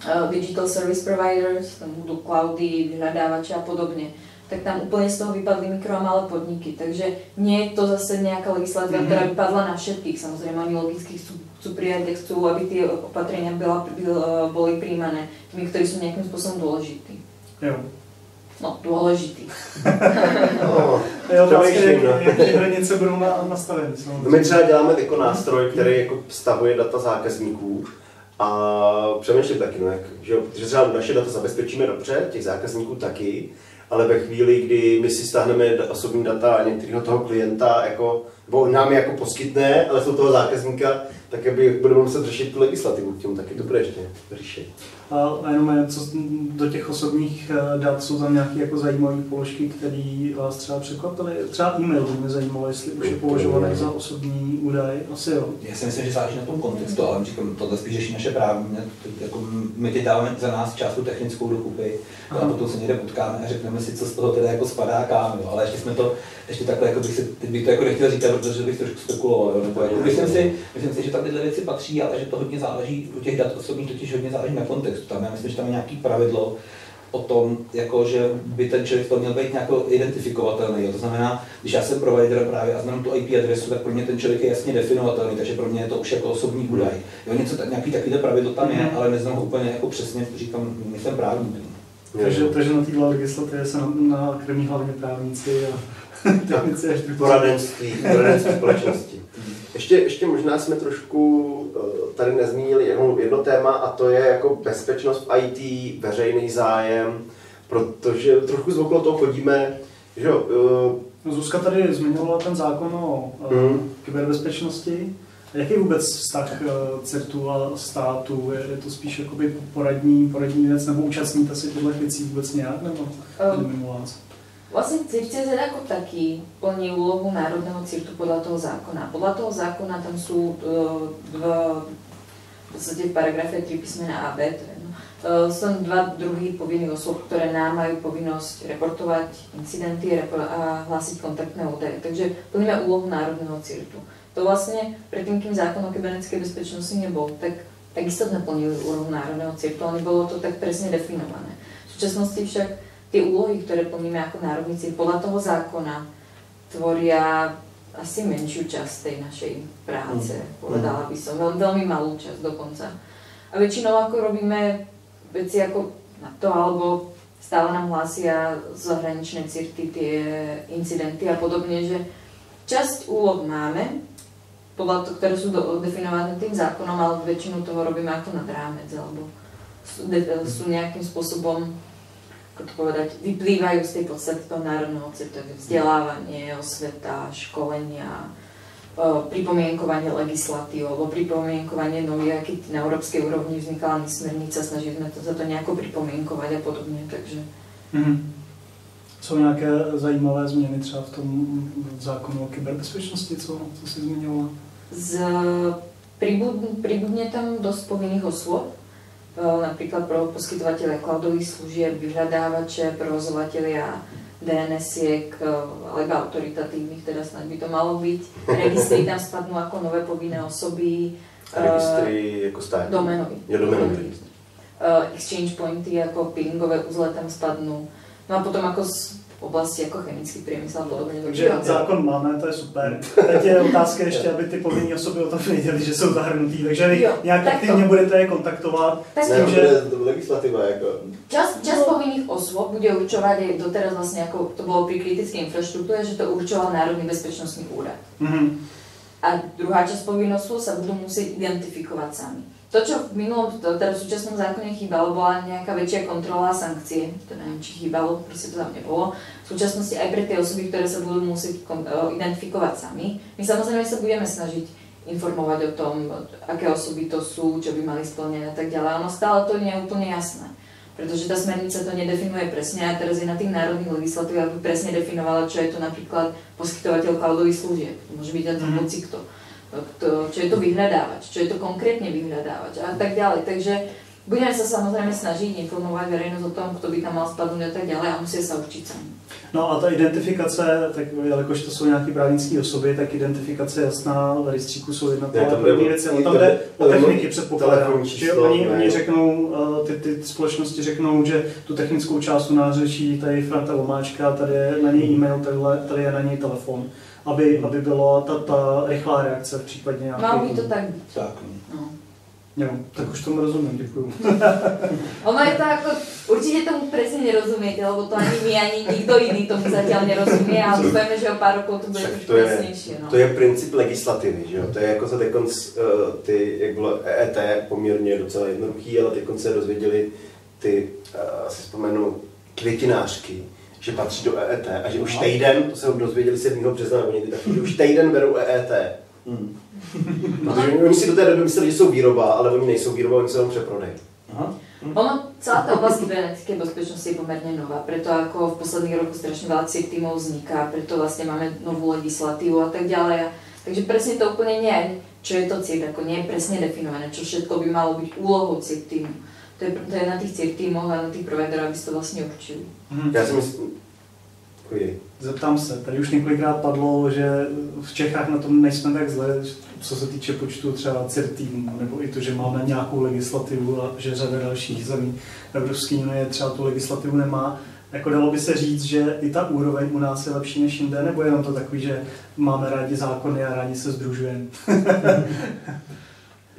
Eh, digital service providers, tam budú cloudy, vyhľadávače a podobne, tak tam úplne z toho vypadli mikro a malé podniky. Takže nie je to zase nejaká legislatíva, mm-hmm. ktorá vypadla na všetkých. Samozrejme, oni logicky chcú, chcú prijať, chcú, aby tie opatrenia byla, boli príjmané tými, ktorí sú nejakým spôsobom dôležití. Jo. No, důležitý. no, je otázka, jak hranice budou nastaveny. No my třeba děláme jako nástroj, který jako stavuje data zákazníků a přemýšlím taky, no, jak, že, že třeba naše data zabezpečíme dobře, těch zákazníků taky, ale ve chvíli, kdy my si stáhneme osobní data některého toho klienta, jako, nebo nám je jako poskytne, ale jsou toho zákazníka, tak aby budeme muset řešit tu legislativu, tím taky to bude ještě řešit. A jenom co do těch osobních eh, dat jsou tam nějaké jako zajímavé položky, které vás třeba překvapily? Třeba e-mail by mě zajímalo, jestli už je považovaný za osobní údaj. Asi jo. Já si myslím, že záleží na tom kontextu, ale říkám, tohle spíš řeší naše právní. Jako my teď dáváme za nás část technickou dokupy a potom se někde potkáme a řekneme si, co z toho teda jako spadá kam, jo. ale ještě jsme to, ještě takhle, jako bych, si, teď bych to jako nechtěl říkat, protože bych trošku spekuloval. Jo. Nebo jako, myslím, si, myslím si, že tam tyhle věci patří, ale že to hodně záleží, u těch dat osobních totiž hodně záleží na kontextu. Tam já myslím, že tam je nějaký pravidlo, o tom, jako, že by ten člověk to měl být nějak identifikovatelný. Jo. To znamená, když já jsem provider právě a znám tu IP adresu, tak pro mě ten člověk je jasně definovatelný, takže pro mě je to už jako osobní údaj. Jo, něco, nějaký takovýhle pravidlo tam je, mm-hmm. ale neznám ho úplně jako přesně, říkám, nejsem právník. Takže, takže na této legislativě se na, na krmí hlavně právníci a technici a poradenství, poradenství společnosti. Ještě, ještě možná jsme trošku tady nezmínili jedno, jedno téma a to je jako bezpečnost v IT, veřejný zájem, protože trochu z okolo toho chodíme, že jo, uh, Zuzka tady zmiňovala ten zákon o mm. kyberbezpečnosti. Jaký je vůbec vztah CERTu a státu? Je, je to spíš jakoby poradní, poradní věc, nebo účastníte si těchto věcí vůbec nějak, nebo um, mimo vás? Vlastne CIRCZ ako taký plní úlohu národného CIRTu podľa toho zákona. Podľa toho zákona tam sú uh, dva, v podstate v paragrafe 3 písmena A, B, to je, no, dva druhy povinných osôb, ktoré nám majú povinnosť reportovať incidenty a hlásiť kontaktné údaje. Takže plníme úlohu národného CIRTu. To vlastne predtým, kým zákon o kybernetickej bezpečnosti nebol, tak takisto sme plnili úlohu národného CIRTu, ale nebolo to tak presne definované. V súčasnosti však tie úlohy, ktoré plníme ako národníci podľa toho zákona, tvoria asi menšiu časť tej našej práce, mm. povedala by som, veľmi, veľmi malú časť dokonca. A väčšinou ako robíme veci ako na to, alebo stále nám hlásia zahraničné cirty, tie incidenty a podobne, že časť úloh máme, podľa to, ktoré sú do, definované tým zákonom, ale väčšinu toho robíme ako nad rámec, alebo sú, de, sú nejakým spôsobom ako to povedať, vyplývajú z tej podstaty toho národného citu, vzdelávanie, osveta, školenia, pripomienkovanie legislatív, alebo pripomienkovanie nových, keď na európskej úrovni vznikala smernica, snažili sme to za to nejako pripomienkovať a podobne, takže... Mm-hmm. Jsou nějaké zajímavé změny třeba v tom zákonu o kyberbezpečnosti, co, co si zmiňovala? Z, pribudne tam dosť povinných osôb, napríklad pro poskytovateľe cloudových služieb, vyhľadávače, provozovateľia DNS-iek alebo autoritatívnych, teda snad by to malo byť. Registry tam spadnú ako nové povinné osoby. Registry jako státní? Domenový. Je domenový. Exchange pointy ako peelingové uzle tam spadnú. No a potom ako oblasti jako chemický priemysel a podobně. Takže zákon máme, to je super. Teď je otázka ještě, aby ty povinné osoby o tom věděli, že jsou zahrnutí, takže vy jo, nějak aktivně to. budete je kontaktovat. Tak s tím, že... legislativa jako... Čas, čas no. povinných osôb bude určovať aj doteraz vlastne, ako to bolo pri kritickej infraštruktúre, že to určoval Národný bezpečnostný úrad. Mm-hmm. A druhá časť povinných osôb sa budú musieť identifikovať sami. To, čo v minulom, teda v súčasnom zákone chýbalo, bola nejaká väčšia kontrola a sankcie. To neviem, či chýbalo, proste to tam nebolo. V súčasnosti aj pre tie osoby, ktoré sa budú musieť identifikovať sami. My samozrejme sa budeme snažiť informovať o tom, aké osoby to sú, čo by mali splnené a tak ďalej. Ono stále to nie je úplne jasné. Pretože tá smernica to nedefinuje presne a teraz je na tých národných legislatívach, aby presne definovala, čo je to napríklad poskytovateľ cloudových služieb. To môže byť aj Mhm. hoci kto. To, čo je to vyhľadávač, čo je to konkrétne vyhľadávač a tak ďalej. Takže budeme sa samozrejme snažiť informovať verejnosť o tom, kto by tam mal spadnúť a tak ďalej a musia sa učiť sami. No a ta identifikace, tak jelikož to jsou nějaké právnické osoby, tak identifikace jasná v rejstříku jsou jednotlivé tam první věci, ale tam jde o techniky předpokládám. Že oni, oni řeknou, eh, ty, ty společnosti řeknou, že tu technickou část u nás řeší tady Franta Vomáčka, tady je na něj e-mail, tady, tady je na něj telefon, aby, aby byla ta, ta rychlá reakce v případě nějakých... Malo by to tak byť. Tak, no. No. Jo, tak už tomu rozumím, děkuju. Ono je to ako, určite tomu presne nerozumiete, lebo to ani my, ani nikto iný tomu zatiaľ nerozumie, ale dúfajme, že o pár rokov to bude Však to je-. No. To je princip legislativy, že jo? To je jako se teď ty, jak bylo EET, poměrně docela jednoduchý, ale teď se dozvěděli ty, uh, si vzpomenu, květinářky, že patří do EET a že už týden, to se dozvěděli 7. března, nebo někdy taky, že už týden berou EET. Hmm. Protože oni si do té doby mysleli, že jsou výroba, ale oni nejsou výroba, oni jsou jenom přeprodej. Aha. Ono, celá tá oblasť kybernetickej bezpečnosti je pomerne nová, preto ako v posledných rokoch strašne veľa tímov vzniká, preto vlastne máme novú legislatívu a tak. A, takže presne to úplne nie je, čo je to CIR, ako nie je presne definované, čo všetko by malo byť úlohou CIR tímu. To je, to je na tých CIR tímoch a na tých providerov, aby si to vlastne určili. Mhm. Já si myslím, Děkuji. Zeptám se, tady už několikrát padlo, že v Čechách na tom nejsme tak zle, co se týče počtu třeba CIR týmů, nebo i to, že máme nějakou legislativu a že řada dalších zemí Evropské unie třeba tu legislativu nemá. Jako dalo by se říct, že i ta úroveň u nás je lepší než jinde, nebo jenom to takový, že máme rádi zákony a rádi se združujeme?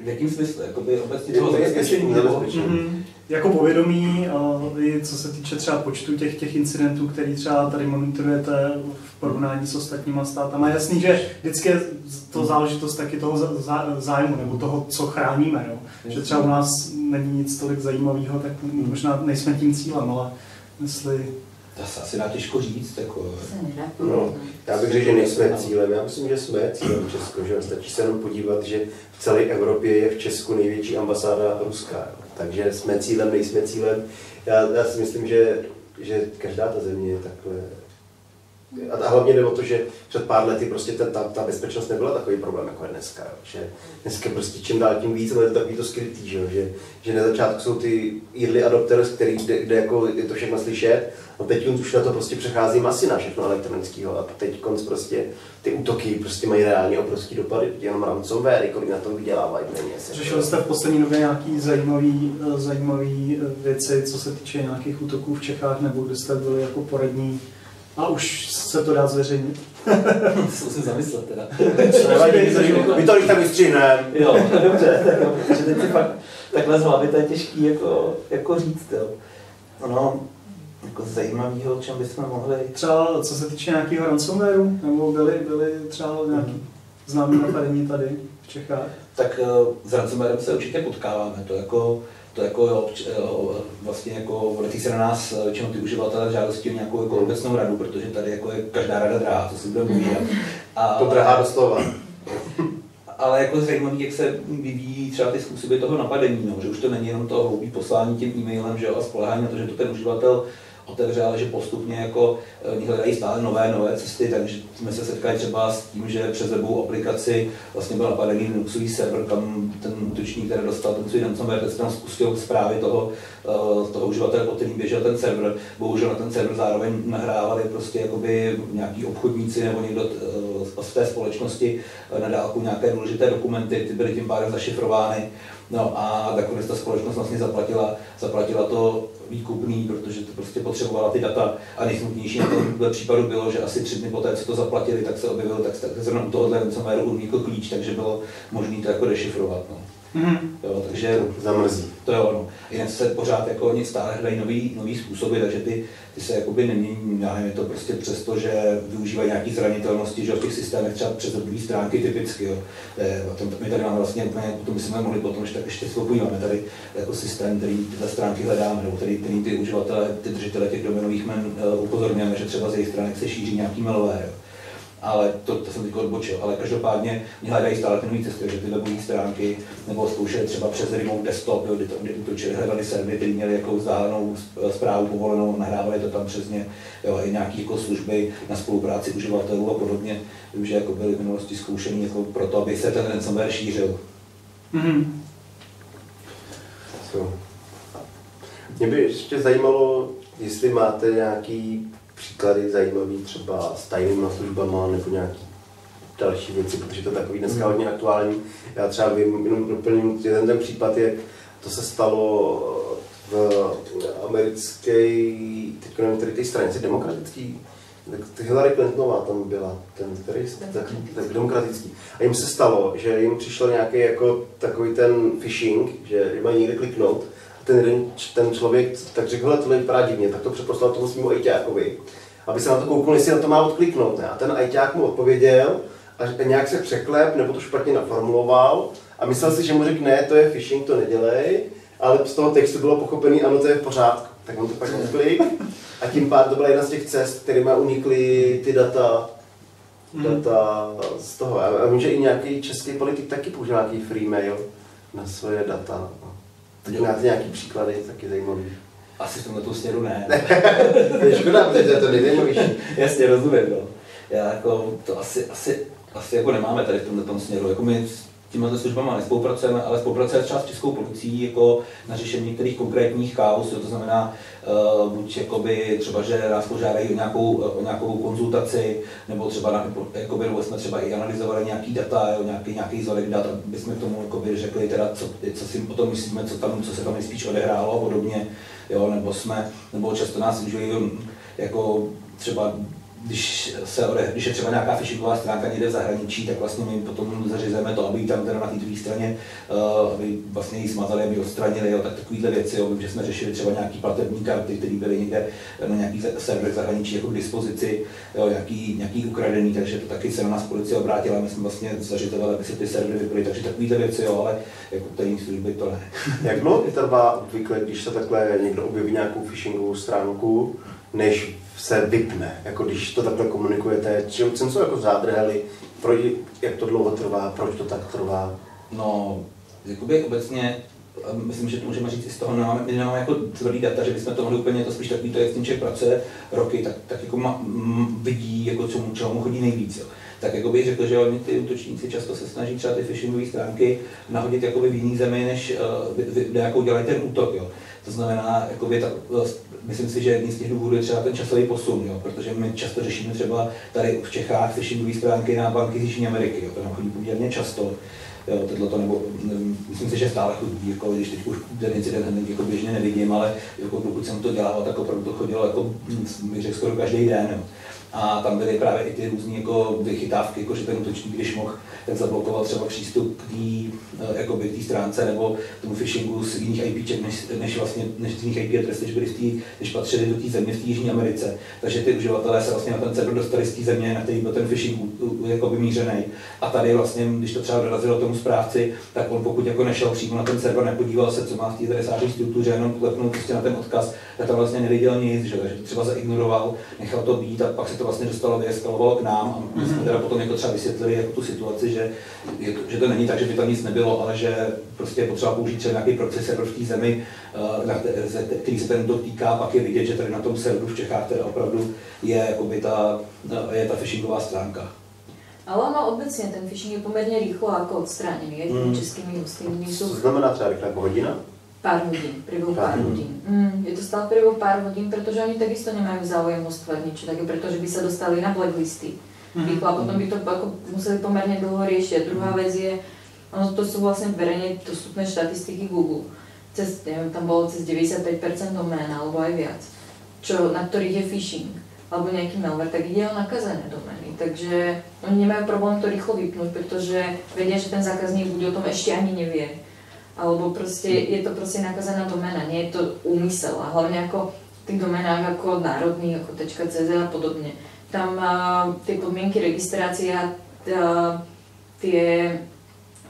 V jakém smyslu? Jakoby obecně toho? Jako povědomí, i co se týče třeba počtu těch, těch incidentů, který třeba tady monitorujete v porovnání s ostatníma státama. Je jasný, že vždycky je to záležitost taky toho zá- zá- zájmu, nebo toho, co chráníme. Jo. Že třeba u nás není nic tolik zajímavého, tak možná nejsme tím cílem, ale jestli... To se asi dá těžko říct. Jako, No, já bych řekl, že nejsme cílem. Já myslím, že jsme cílem Česko. Že? Stačí se jenom podívat, že v celé Evropě je v Česku největší ambasáda ruská. Jo. Takže jsme cílem, nejsme cílem. Já, já si myslím, že, že každá ta země je takhle. A hlavně jde o to, že před pár lety prostě ta, ta, ta bezpečnost nebyla takový problém, jako je dneska. Že dneska prostě čím dál tím víc, ale je to takový to skrytý, že, že, že na začátku jsou ty early adopters, který, kde, kde jako je to všechno slyšet, a teď už na to prostě přechází masy na všechno elektronického a teď konc prostě ty útoky prostě mají reálně obrovský dopady, jenom ransomware, kolik na tom vydělávají peněz. Řešili jste v poslední době nějaký zajímavý, zajímavý věci, co se týče nějakých útoků v Čechách, nebo kde jste byli jako poradní a už se to dá zveřejnit? to musím zamyslet teda. Nevadí, my to- tak vystřihneme. Jo, dobře, tak jo, protože teď si fakt takhle z hlavy to je těžký jako, jako říct, jo. Ono, jako zajímavého, o čem bychom mohli... Třeba co se týče nějakého ransomwareu, nebo byly, byly třeba nějaký známý napadení tady v Čechách? Tak eh, s ransomwarem se určitě potkáváme, to jako, to jako jo, jo, vlastně jako obrací se na nás eh, většinou ty uživatelé žádosti o nějakou jako obecnou radu, protože tady jako je každá rada drahá, co si budeme povídat. A, To drahá doslova. ale jako zajímavý, jak se vyvíjí třeba ty způsoby toho napadení, no, že už to není jenom to hloupý poslání tím e-mailem, že jo, a spolehání na to, že to ten uživatel otevře, ale že postupně jako eh, oni hledají stále nové, nové cesty, takže jsme se setkali třeba s tím, že přes webovou aplikaci vlastně byl napadený Linuxový server, kam ten útočník, který dostal ten svůj ransomware, tak tam spustil zprávy toho, eh, toho uživatele, pod kterým běžel ten server. Bohužel na ten server zároveň nahrávali prostě jakoby nějaký obchodníci nebo někdo eh, z té společnosti na dálku nějaké důležité dokumenty, ty byly tím pádem zašifrovány. No a nakonec ta společnost vlastně zaplatila, zaplatila to výkupný, protože to prostě potřebovala ty data a nejsmutnější na tom případu bylo, že asi tři dny poté, co to zaplatili, tak se objevilo, tak, tak zrovna u tohohle ransomwareu unikl klíč, takže bylo možné to jako dešifrovat. No. Mhm. Jo, takže Zamrzí. to jo, no. Jinak se pořád jako oni stále hledají nový, nový způsoby, takže ty, ty se jakoby nemění, já nevím, je to prostě přesto, že využívají nějaký zranitelnosti, že v těch systémech třeba přes webové stránky typicky, jo. Eh, o tom, my tady máme vlastně úplně, o tom bychom mohli potom, ještě se podíváme tady jako systém, který tyhle stránky hledáme, nebo který, který ty uživatelé, ty držitele těch domenových men uh, upozorňujeme, že třeba z jejich stránek se šíří nějaký malware, jo. Ale to, to jsem teď odbočil. Ale každopádně mě hledají stále ty nové cesty, že ty webové stránky nebo zkoušeli třeba přes remote desktop, jo, kdy, to, kdy útočili, hledali servery, kteří měli jako vzdálenou zprávu povolenou, nahrávali to tam přes ně, jo, i nějaké jako služby na spolupráci uživatelů a podobně, že jako byly v minulosti zkoušení jako proto, aby se ten ransomware šířil. Mm-hmm. So. Mě by ještě zajímalo, jestli máte nějaký příklady zajímavý třeba s tajnými službama nebo nějaký další věci, protože to je takový dneska hodně aktuální. Já třeba vím, jenom doplním, jeden ten případ je, to se stalo v americké, teď nevím, který té stranici, demokratický, tak Hillary Clintonová tam byla, ten, který, tak, tak demokratický. A jim se stalo, že jim přišel nějaký jako takový ten phishing, že mají někde kliknout ten, jeden, ten člověk tak řekl, hele, tohle vypadá divně, tak to přeposlal tomu svým ajťákovi, aby se na to kouknul, jestli na to má odkliknout. Ne? A ten ajťák mu odpověděl a nějak se překlep, nebo to špatně naformuloval a myslel si, že mu řekne, ne, to je phishing, to nedělej, ale z toho textu bylo pochopený, ano, to je v pořádku. Tak on to pak odklik a tím pádem to byla jedna z těch cest, kterými unikly ty data, hmm. data z toho. A vím, že i nějaký český politik taky použil nějaký free mail na svoje data. Tak máte nějaký příklady, taky zajímavý. Asi v tomhle směru ne. to je škoda, protože to je to nejzajímavější. Jasně, rozumím, no. Já jako, to asi, asi, asi jako nemáme tady v tomhle směru. Jako my tímhle službama nespolupracujeme, ale spolupracujeme třeba s Českou policií jako na řešení některých konkrétních chaos, to znamená uh, buď jakoby třeba, že nás požádají o nějakou, o nějakou konzultaci, nebo třeba na, jakoby, nebo jsme třeba i analyzovali nějaký data, jo, nějaký, nějaký zvalek dat, aby jsme k tomu jakoby, řekli teda, co, co si o tom myslíme, co, tam, co se tam nejspíš odehrálo a podobně, jo, nebo jsme, nebo často nás využijí jako třeba když, se když je třeba nějaká phishingová stránka někde v zahraničí, tak vlastně my potom zařizujeme to, aby ji tam teda na té druhé straně, uh, aby vlastně ji smazali, aby ji odstranili, jo, tak takovéhle věci, jo, že jsme řešili třeba nějaký platební karty, které byly někde na nějaký server zahraničí jako k dispozici, jo, nějaký, nějaký ukradený, takže to taky se na nás policie obrátila, my jsme vlastně zařizovali, aby se ty servery vyply, takže takovéhle věci, jo, ale jako tajní služby to ne. Jak dlouho trvá obvykle, když se takhle někdo objeví nějakou phishingovou stránku, než se vypne, jako když to takhle komunikujete, čím, čím jsou jako zádrhely, pro, jak to dlouho trvá, proč to tak trvá? No, jakoby obecně, myslím, že to můžeme říct i z toho, nemáme, my nemáme jako tvrdý data, že bychom to mohli úplně, to spíš takový, to, jak tím člověk pracuje roky, tak, tak jako ma, m, vidí, jako čemu, čemu chodí nejvíc. Jo. Tak jako bych řekl, že oni ty útočníci často se snaží třeba ty phishingové stránky nahodit jakoby v jiný zemi, než uh, kde jako dělají ten útok. Jo. To znamená, jakoby ta, myslím si, že jedním z těch důvodů je třeba ten časový posun, jo, protože my často řešíme třeba tady v Čechách phishingové stránky na banky z Jižní Ameriky, jo, to nám chodí poměrně často. Jo, to, nebo nevím, myslím si, že stále chodí, jako, když teď už ten incident hned jako běžně nevidím, ale jako pokud jsem to dělal, tak opravdu to chodilo jako, hm, bych řekl, skoro každý den. Jo a tam byly právě i ty různé jako vychytávky, jako že ten útočník, když mohl, tak zablokoval třeba přístup k té eh, stránce nebo tomu phishingu z jiných IPček, než, než, vlastně, než z jiných IP adres, než, byli v tý, než patřili do té země v té Jižní Americe. Takže ty uživatelé se vlastně na ten server dostali z té země, na který byl ten phishing jako mířený. A tady vlastně, když to třeba dorazilo tomu správci, tak on pokud jako nešel přímo na ten server, nepodíval se, co má v té adresáři struktuře, jenom klepnul prostě na ten odkaz, tak tam vlastně neviděl nic, že? to třeba zaignoroval, nechal to být a pak se to vlastně dostalo, vyeskalovalo k nám a my jsme mhm. teda potom jako třeba vysvětlili jako tu situaci, že, že to není tak, že by tam nic nebylo, ale že prostě je potřeba použít třeba nějaký procesor v té zemi, eh, na který se ten dotýká, pak je vidět, že tady na tom serveru v Čechách teda opravdu je, jakoby ta, eh, je ta phishingová stránka. Ale ono obecně ten phishing je poměrně rychle jako odstraněný, jak mm. českými hostými. Co znamená třeba rychle jako hodina? Pár hodín, priebehu pár, pár hodín. Mm, je to stále priebehu pár hodín, pretože oni takisto nemajú záujem ostvať niečo také, pretože by sa dostali na blacklisty. Mm-hmm. a potom by to ako museli pomerne dlho riešiť. A druhá vec je, ono to sú vlastne verejne dostupné štatistiky Google. Cez, neviem, tam bolo cez 95% domén, alebo aj viac, čo, na ktorých je phishing alebo nejaký malware, tak ide o nakazené domény. Takže oni nemajú problém to rýchlo vypnúť, pretože vedia, že ten zákazník bude o tom ešte ani nevie alebo proste je to proste nakazaná domena, nie je to úmysel a hlavne ako v tých domenách ako národný, ako .cz a podobne. Tam uh, tie podmienky registrácie a tie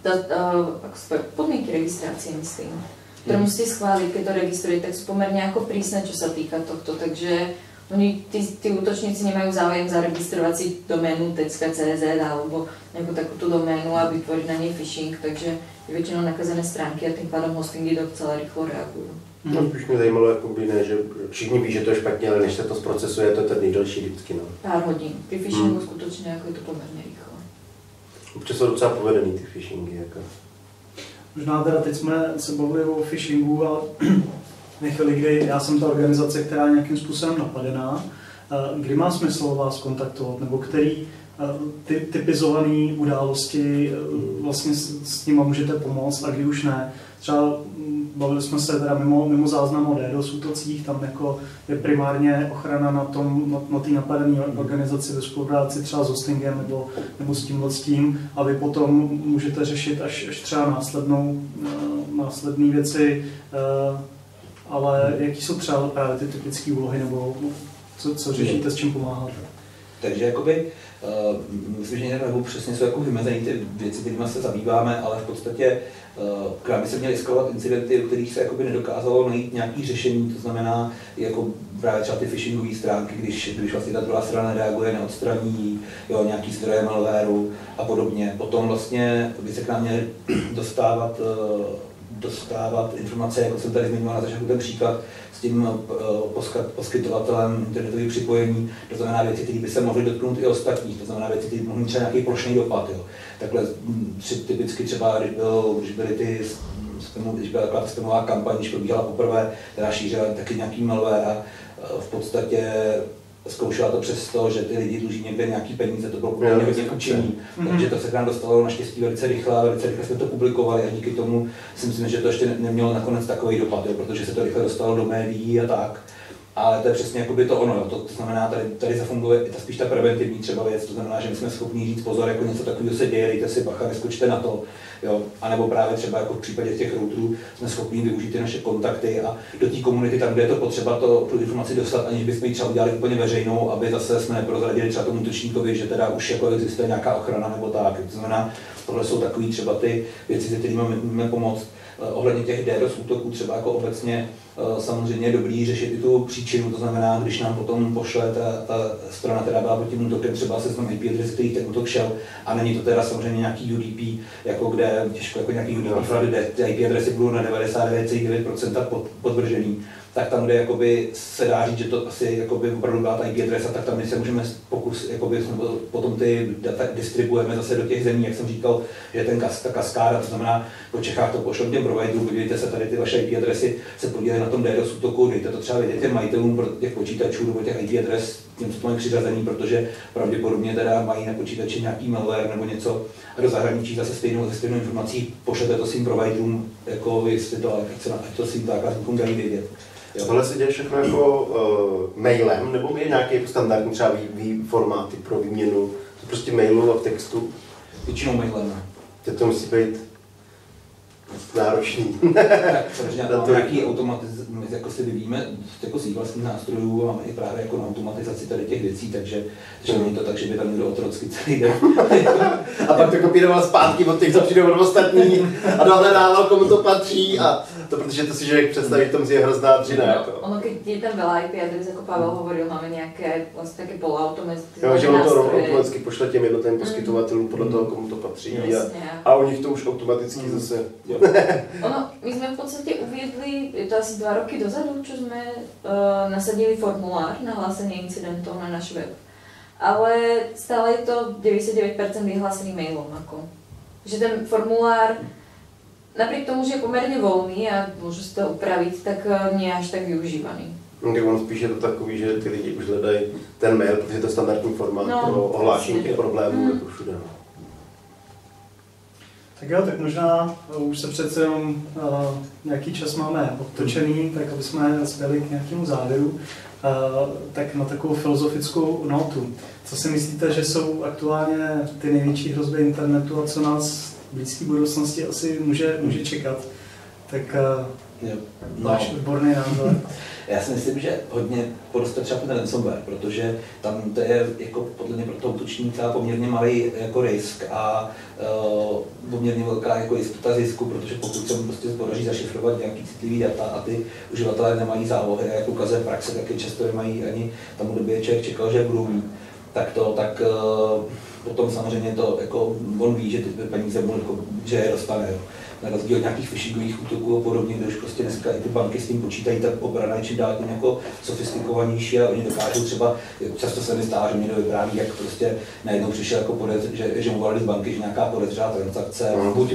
tá, uh, ako spôj, podmienky registrácie, myslím, ktoré mm. musíte schváliť, keď to registrujete, tak sú pomerne ako prísne, čo sa týka tohto, takže Oni, tí, tí útočníci nemajú záujem zaregistrovať si doménu tecka.cz alebo nejakú takúto doménu a vytvoriť na nej phishing, takže je väčšinou nakazené stránky a tým pádom hostingy docela rýchlo reagujú. No, spíš mě zajímalo, jakoby ne, že všichni ví, že to je špatně, ale než se to zprocesuje, je to ten nejdelší vždycky. No. Pár hodín. Pri phishingu hmm. skutočne ako je to pomerne rýchlo. Občas jsou docela povedený ty phishingy. Jako. Možná teda teď jsme se bavili o phishingu a nechali, kdy já jsem ta organizace, která je nějakým způsobem napadená, kdy má smysl vás kontaktovat, nebo který ty typizované události vlastně s, s nimi můžete pomoct a kdy už ne. Třeba mm, bavili jsme se teda mimo, mimo záznam o DDoS útocích, tam jako je primárně ochrana na, tom, na, na té napadené organizaci ve spolupráci třeba s hostingem nebo, nebo s tímhle s tím. A vy potom můžete řešit až, až třeba následnou, následné věci, ale jaký jsou třeba právě ty typické úlohy nebo co, co řešíte, s čím pomáháte? Takže jakoby, uh, myslím, že nebo přesně jsou jako vymezené ty věci, kterými se zabýváme, ale v podstatě uh, k nám by se měly eskalovat incidenty, u kterých se jakoby nedokázalo najít nějaký řešení, to znamená jako právě třeba ty phishingové stránky, když, když vlastně ta druhá strana reaguje, neodstraní jo, nějaký zdroje malwareu a podobně. Potom vlastně by se k nám měly dostávat uh, dostávat informace, jako jsem tady zmiňoval na začátku ten příklad, s tím eh, poskytovatelem internetových připojení, to znamená věci, které by se mohly dotknout i ostatních, to znamená věci, které mohly mít třeba nějaký plošný dopad. Jo. Takhle hm, tři, typicky třeba, když, byl, když byly ty když byla taková spamová kampaň, když probíhala poprvé, která šířila taky nějaký malware a eh, v podstatě zkoušela to přesto, že ty lidi dluží někde nějaký peníze, to bylo hodně učení. Takže to se k nám dostalo naštěstí velice rychle a velice rychle jsme to publikovali a díky tomu si myslím, že to ještě nemělo nakonec takový dopad, jo, protože se to rychle dostalo do médií a tak. Ale to je přesně jako by to ono. To, to, znamená, tady, tady zafunguje ta spíš ta preventivní třeba věc, to znamená, že my jsme schopni říct pozor, jako něco takového se děje, dejte si bacha, neskočte na to, jo. A nebo právě třeba jako v případě těch routerů jsme schopni využít ty naše kontakty a do té komunity, tam, kde je to potřeba, to, tu informaci dostat, aniž bychom ji třeba udělali úplně veřejnou, aby zase jsme neprozradili třeba tomu útočníkovi, že teda už jako existuje nějaká ochrana nebo tak. To znamená, tohle jsou takové třeba ty věci, se kterými můžeme pomoct. Eh, ohledně těch DDoS útoků třeba jako obecně eh, samozřejmě je dobrý řešit i tu příčinu, to znamená, když nám potom pošle ta, ta strana, která byla pod tím útokem, třeba se znam IP adres, který ten útok šel, a není to teda samozřejmě nějaký UDP, jako kde těžko jako nějaký UDP, kde ty IP adresy budou na 99,9% pod, podvržený, tak tam, kde jakoby se dá říct, že to asi jakoby opravdu byla ta IP adresa, tak tam my se můžeme pokus, jakoby potom ty data distribuujeme zase do těch zemí, jak jsem říkal, že ten kas, ta kaskáda, to znamená, po Čechách to pošlem těm providerům, podívejte se tady ty vaše IP adresy, se podílejí na tom DDoS útoku, dejte to třeba vědět těm majitelům těch počítačů nebo těch IP adres, tím, co to mají přiřazený, protože pravděpodobně teda mají na počítači nějaký malware nebo něco a do zahraničí zase stejnou, ze stejnou informací pošlete to svým providerům, jako jestli to, ať to svým zákazníkům dají vědět. Jo. Tohle se děje všechno jako uh, mailem, nebo je nějaký jako standardní třeba vý, vý formáty pro výměnu, to prostě mailu a v textu? Většinou mailem. To, to musí být náročný. tak samozřejmě to, jaký automatiz, jako si vyvíjíme jako svých vlastních nástrojů a máme i právě jako na automatizaci tady těch věcí, takže, takže není to tak, že by tam někdo otrocky celý den. a pak to kopíroval zpátky od těch, co přijdou od ostatní a dohledával, komu to patří a to protože to si člověk představí, v tom je hrozná dřina. No, jako. Ono, když je tam veľa IP adres, jako Pavel hovoril, máme nějaké vlastně také poloautomatizované Jo, že on to automaticky pošle těm jednotlivým hmm. poskytovatelům podle toho, komu to patří. A, a u nich to už automaticky hmm. zase. ono, my jsme v podstatě uvědli, je to asi dva roky dozadu, čo jsme uh, nasadili formulár na hlásení incidentů na náš web. Ale stále je to 99% vyhlásený mailom. Jako. Že ten formulár napriek tomu, že je pomerne volný a môžu si to upravit, tak eh, nie je až tak využívaný. No, tak on spíš je to takový, že ty lidi už hledají ten mail, protože je to standardní formát no, pro ohlášení těch problémů, mm. jako všude. No. Tak jo, tak možná uh, už se přece jenom uh, nějaký čas máme obtočený, tak aby jsme spěli k nějakému závěru, uh, tak na takovou filozofickou notu. Co si myslíte, že jsou aktuálně ty největší hrozby internetu a co nás blízké budoucnosti asi může, může čekat? Tak uh, Jo. no. máš odborný názor? Já si myslím, že hodně poroste třeba ten ransomware, protože tam to je jako podle mě pro toho útočníka poměrně malý jako risk a uh, poměrně velká jako jistota zisku, protože pokud se mu prostě podaří zašifrovat nějaký citlivý data a ty uživatelé nemají zálohy, jak ukazuje praxe, taky často nemají ani tam době člověk čekal, že budou mít, tak to, tak uh, potom samozřejmě to, jako on ví, že ty peníze mu, jako, že je dostane. Jo na rozdíl od nějakých phishingových útoků a podobně, když prostě dneska i ty banky s tím počítají, tak obrana je čím dál tím jako sofistikovanější a oni dokážou třeba, často se mi stává, že někdo vypráví, jak prostě najednou přišel jako podez, že, že mu volali z banky, že nějaká podezřelá transakce, no, buď,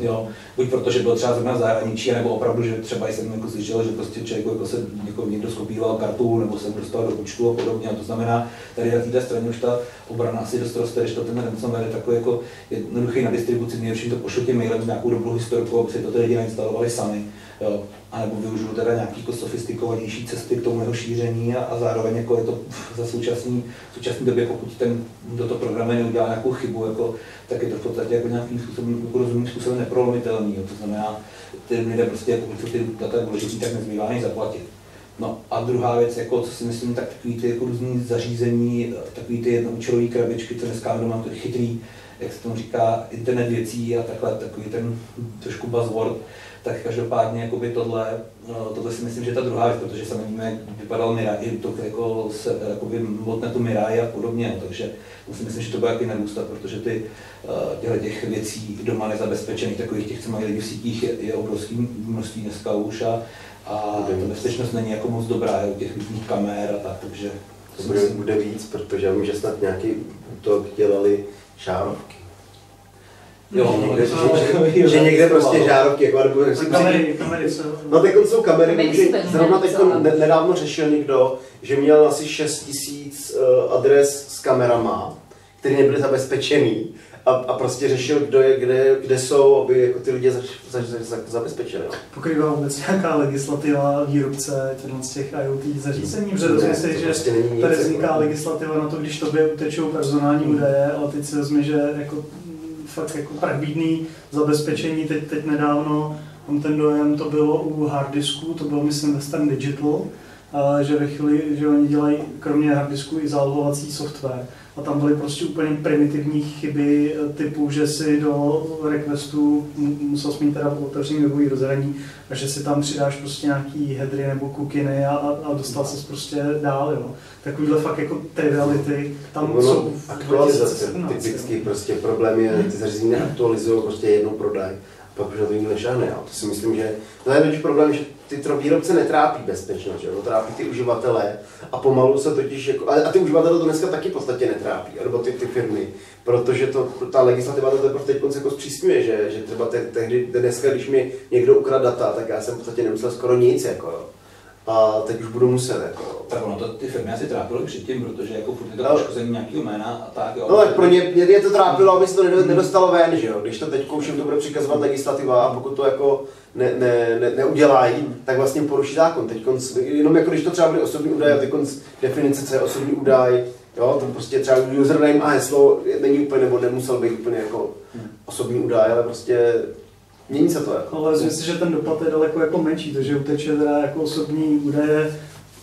jo, buď protože byl třeba zrovna v zahraničí, nebo opravdu, že třeba jsem jako slyšel, že prostě člověk jako se jako někdo skopíroval kartu, nebo se dostal do účtu a podobně. A to znamená, tady na této straně už ta obrana asi dost roste, když to ten ransomware je takový jako jednoduchý na distribuci, nejlepší to pošlu tím mailem s nějakou dobrou historku, aby si to ty lidi nainstalovali sami. Jo. A nebo využiju teda nějaký jako sofistikovanější cesty k tomu jeho šíření a, a zároveň jako je to za současný, současné době, pokud ten, kdo to programuje, neudělá nějakou chybu, jako, tak je to v podstatě jako nějakým způsobem, jako rozumným způsobem neprolomitelný. Jo. To znamená, ty lidé prostě, pokud jsou ty data důležitý, tak nezbývá než zaplatit. No a druhá věc, jako, co si myslím, tak takový ty jako různý zařízení, takový ty jednoučelové krabičky, co dneska mám to chytrý, jak se tomu říká, internet věcí a takhle, takový ten trošku buzzword, tak každopádně jakoby tohle, no, tohle si myslím, že ta druhá věc, protože sami víme, jak vypadal Mirai, to jako se, jakoby botnetu Mirai a podobně, no, takže to si myslím, že to bude jaký narůstat, protože ty eh, těchto těch věcí doma nezabezpečených, takových těch, co mají lidi v sítích, je, je obrovský množství dneska už a, a ta bezpečnost není jako moc dobrá, je u těch různých kamer a tak, takže to bude, bude víc, protože vím, že snad nějaký útok dělali žárovky. Jo, že někde, že, že, že někde prostě žárovky, jako nebo si kamery, kamery No teď jsou kamery, že zrovna teď nedávno řešil někdo, že měl asi 6 tisíc uh, adres s kamerama, které nebyly zabezpečený a, a prostě řešil, kdo je, kde, kde jsou, aby jako ty lidi za, za, za, zabezpečili. No. Pokrývá vůbec nějaká legislativa výrobce z těch IoT zařízení, protože to si, že prostě tady vzniká jako... legislativa na to, když tobě utečou personální hmm. údaje, ale teď si vezme, že jako fakt jako pravidný zabezpečení teď, teď nedávno, mám ten dojem, to bylo u harddisku, to bylo myslím Western Digital, že ve chvíli, že oni dělají kromě harddisku i zálohovací software. A tam byly prostě úplně primitivní chyby e, typu, že si do requestu musel mít teda otevřený webový rozhraní a že si tam přidáš prostě nějaký headry nebo kukiny a, a, dostal se prostě dál, jo. Takovýhle fakt jako triviality tam no, jsou aktualizace, typický prostě problém je, ty zařízení neaktualizují, prostě jednou prodaj pak už na to nikdo nešáhne. To si myslím, že to je problém, že ty výrobce netrápí bezpečnost, že? No, trápí ty uživatele a pomalu se totiž, jako, a ty uživatele to dneska taky v podstatě netrápí, nebo ty, ty firmy, protože to, ta legislativa to teprve teď jako zpřísňuje, že, že třeba te, tehdy, dneska, když mi někdo ukradl data, tak já jsem v podstatě nemusel skoro nic, jako jo a teď už budu muset. Jako. Tak ono to ty firmy asi trápilo předtím, protože jako furt je to no. poškození nějakého jména a tak. Jo. No tak pro ně, mě to trápilo, aby se to nedostalo ven, že jo. Když to teď všem to bude přikazovat legislativa a pokud to jako ne, ne, ne, neudělají, tak vlastně poruší zákon. Teď jenom jako když to třeba bude osobní údaj a teď definice, co je osobní údaj, jo, to prostě třeba username a heslo není úplně, nebo nemusel být úplně jako osobní údaj, ale prostě Mění se to jako. Ale myslím si, že ten dopad je daleko jako menší, to, že uteče teda jako osobní údaje,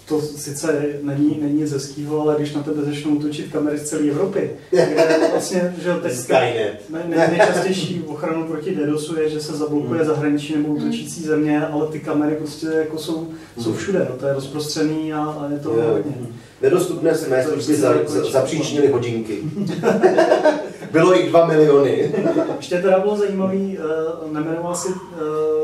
to sice není, není nic hezkýho, ale když na tebe začnou útočit kamery z celé Evropy, kde vlastně, že teď ne, ne, nejčastější ochranu proti DDoSu je, že se zablokuje hmm. zahraničí nebo útočící země, ale ty kamery prostě jako jsou, jsou hmm. všude, no, to je rozprostřený a, a je to je. hodně. Nedostupné se mé služby zapříčinily hodinky. Bylo jich dva miliony. Ještě teda bylo zajímavý, uh, nemenoval si uh,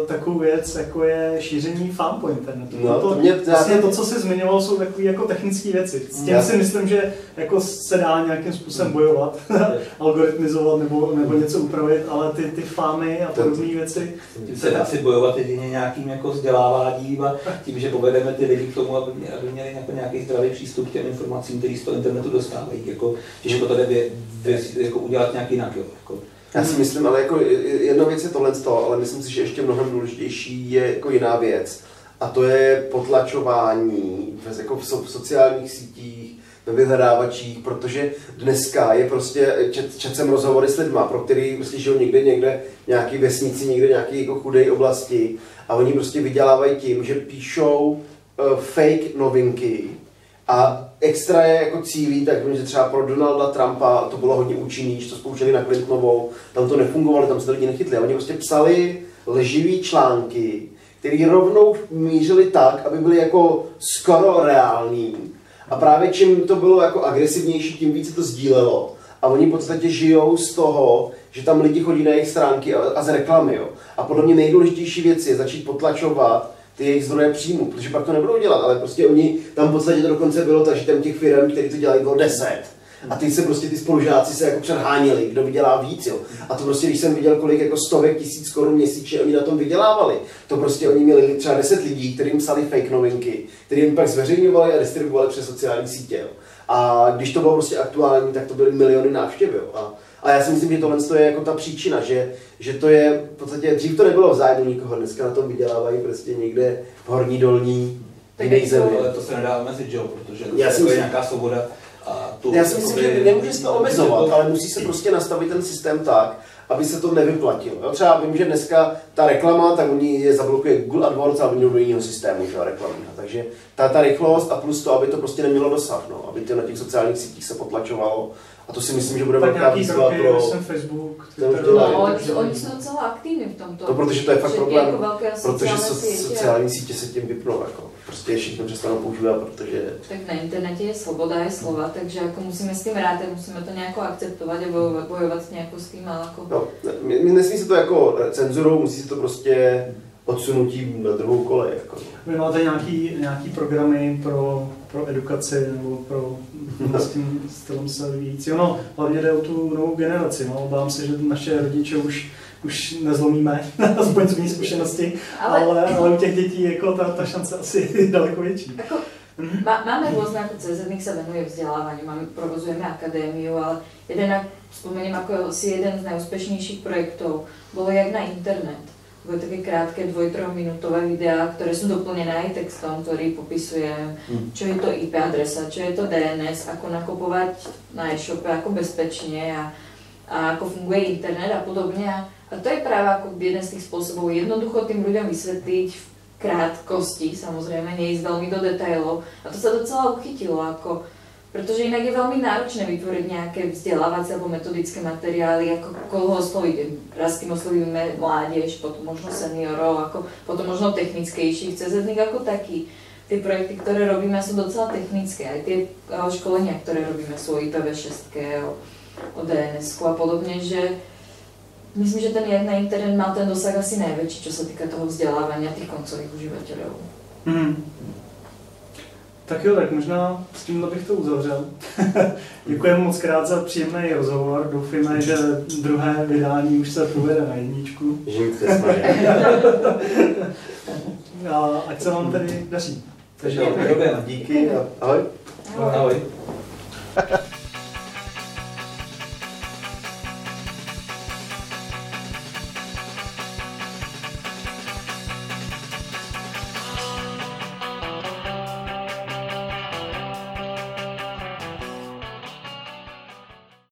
takovou věc, jako je šíření fám po internetu. No, to, to, mě, vlastně to, co jsi zmiňoval, jsou takové jako technické věci. S tím já... si myslím, že jako se dá nějakým způsobem bojovat, algoritmizovat nebo, nebo něco upravit, ale ty, ty fámy a podobné věci. Tím se dá si bojovat jedině nějakým jako vzděláváním a tím, že povedeme ty lidi k tomu, aby, aby měli jako nějaký zdravý přístup k těm informacím, které z toho internetu dostávají. Jako, těžko to jde jako udělat nějak jinak. Jo, jako. Já si myslím, ale jako jedna věc je tohle, ale myslím si, že ještě mnohem důležitější je jako jiná věc. A to je potlačování jako v, so, v sociálních sítích ve vyhledávačích, protože dneska je prostě, čet, čet jsem rozhovory s lidma, pro který prostě žijou někde, někde, nějaký vesnici, někde nějaký jako chudé oblasti a oni prostě vydělávají tím, že píšou uh, fake novinky a extra je jako cílí, tak že třeba pro Donalda Trumpa to bylo hodně účinný, že to spouštěli na Clintonovou, tam to nefungovalo, tam se to lidi nechytli. A oni prostě psali lživý články, které rovnou mířili tak, aby byly jako skoro reální. A právě čím to bylo jako agresivnější, tím více to sdílelo. A oni v podstatě žijou z toho, že tam lidi chodí na jejich stránky a, a z reklamy. Jo. A podle mě nejdůležitější věc je začít potlačovat ty jejich zdroje příjmu, protože pak to nebudou dělat, ale prostě oni, tam v podstatě to dokonce bylo tak, že tam těch firm, které to dělají, bylo 10. A ty se prostě ty spolužáci se jako předháněli, kdo vydělá víc, jo. A to prostě, když jsem viděl, kolik jako stovek tisíc korun měsíčně oni na tom vydělávali, to prostě oni měli třeba 10 lidí, kterým psali fake novinky, kterým pak zveřejňovali a distribuovali přes sociální sítě, jo. A když to bylo prostě aktuální, tak to byly miliony návštěv, jo. A, a já si myslím, že tohle je jako ta příčina, že, že to je v podstatě, dřív to nebylo v zájmu nikoho, dneska na tom vydělávají prostě někde v horní dolní, v jiné zemi. Ale to se nedá omezit, že jo, protože Já to si je myslím- nějaká svoboda. A tu, Já si myslím, že nemůže se to omezovat, ale musí se prostě nastavit ten systém tak, aby se to nevyplatilo. Jo? Třeba vím, že dneska ta reklama, tak oni je zablokuje Google AdWords a oni do jiného systému, že jo, reklamního. Takže ta, ta rychlost a plus to, aby to prostě nemělo dosah, no, aby to na těch sociálních sítích se potlačovalo. A to si myslím, že bude Tak velká nějaký výzva pro... Facebook, To Twitter, dělají. No, takže- oni, oni jsou docela aktivní v tomto. To protože to je fakt problém, jako velké protože sociální so, sítě. sociální sítě se tím vypnou, jako. Prostě všichni přestanou používat, protože Tak na internete je sloboda, je slova, takže jako musíme s tím rád, musíme to nějak akceptovat a bojovat, nějakou s tím, ale jako... No, my, my nesmí se to jako cenzurou, musí se to prostě odsunutím na druhou kolej. Jako. Vy máte nějaký, nějaký programy pro, pro edukaci nebo pro s tím stylem se vyvíjící. No, hlavně jde o tu novou generaci. No. Obávám se, že naše rodiče už, už nezlomíme, aspoň z mé zkušenosti, Ale, ale, ale u těch dětí jako ta, ta šance asi je daleko větší. Ako, má, máme rôzne, ako CZ sa venuje vzdelávaniu, máme, provozujeme akadémiu, ale jeden, ak spomeniem ako asi jeden z najúspešnejších projektov, bolo jak na internet. Boli také krátke 2-3 minútové videá, ktoré sú doplnené aj textom, ktorý popisuje, Hmm. čo je to IP adresa, čo je to DNS, ako nakupovať na e-shope, ako bezpečne a, a ako funguje internet a podobne. A, a to je práve ako jeden z tých spôsobov, jednoducho tým ľuďom vysvetliť v krátkosti, samozrejme, neísť veľmi do detailov. A to sa docela uchytilo, ako, pretože inak je veľmi náročné vytvoriť nejaké vzdelávacie alebo metodické materiály, ako koho osloviť. Raz tým oslovíme mládež, potom možno seniorov, ako, potom možno technickejších, CZ ako taký. Tie projekty, ktoré robíme, sú docela technické. Aj tie eh, školenia, ktoré robíme, o IPv6, o, o DNS a podobne, že Myslím, že ten jak na internet mal ten dosah asi najväčší, čo sa týka toho vzdelávania tých koncových užívateľov. Hmm. Tak jo, tak možná s tímhle bych to uzavřel. Děkujeme moc krát za příjemný rozhovor. Doufujeme, že druhé vydání už se povede na jedničku. Nesmaže. A ať se vám tedy daří. Takže. Díky a ahoj. Ahoj.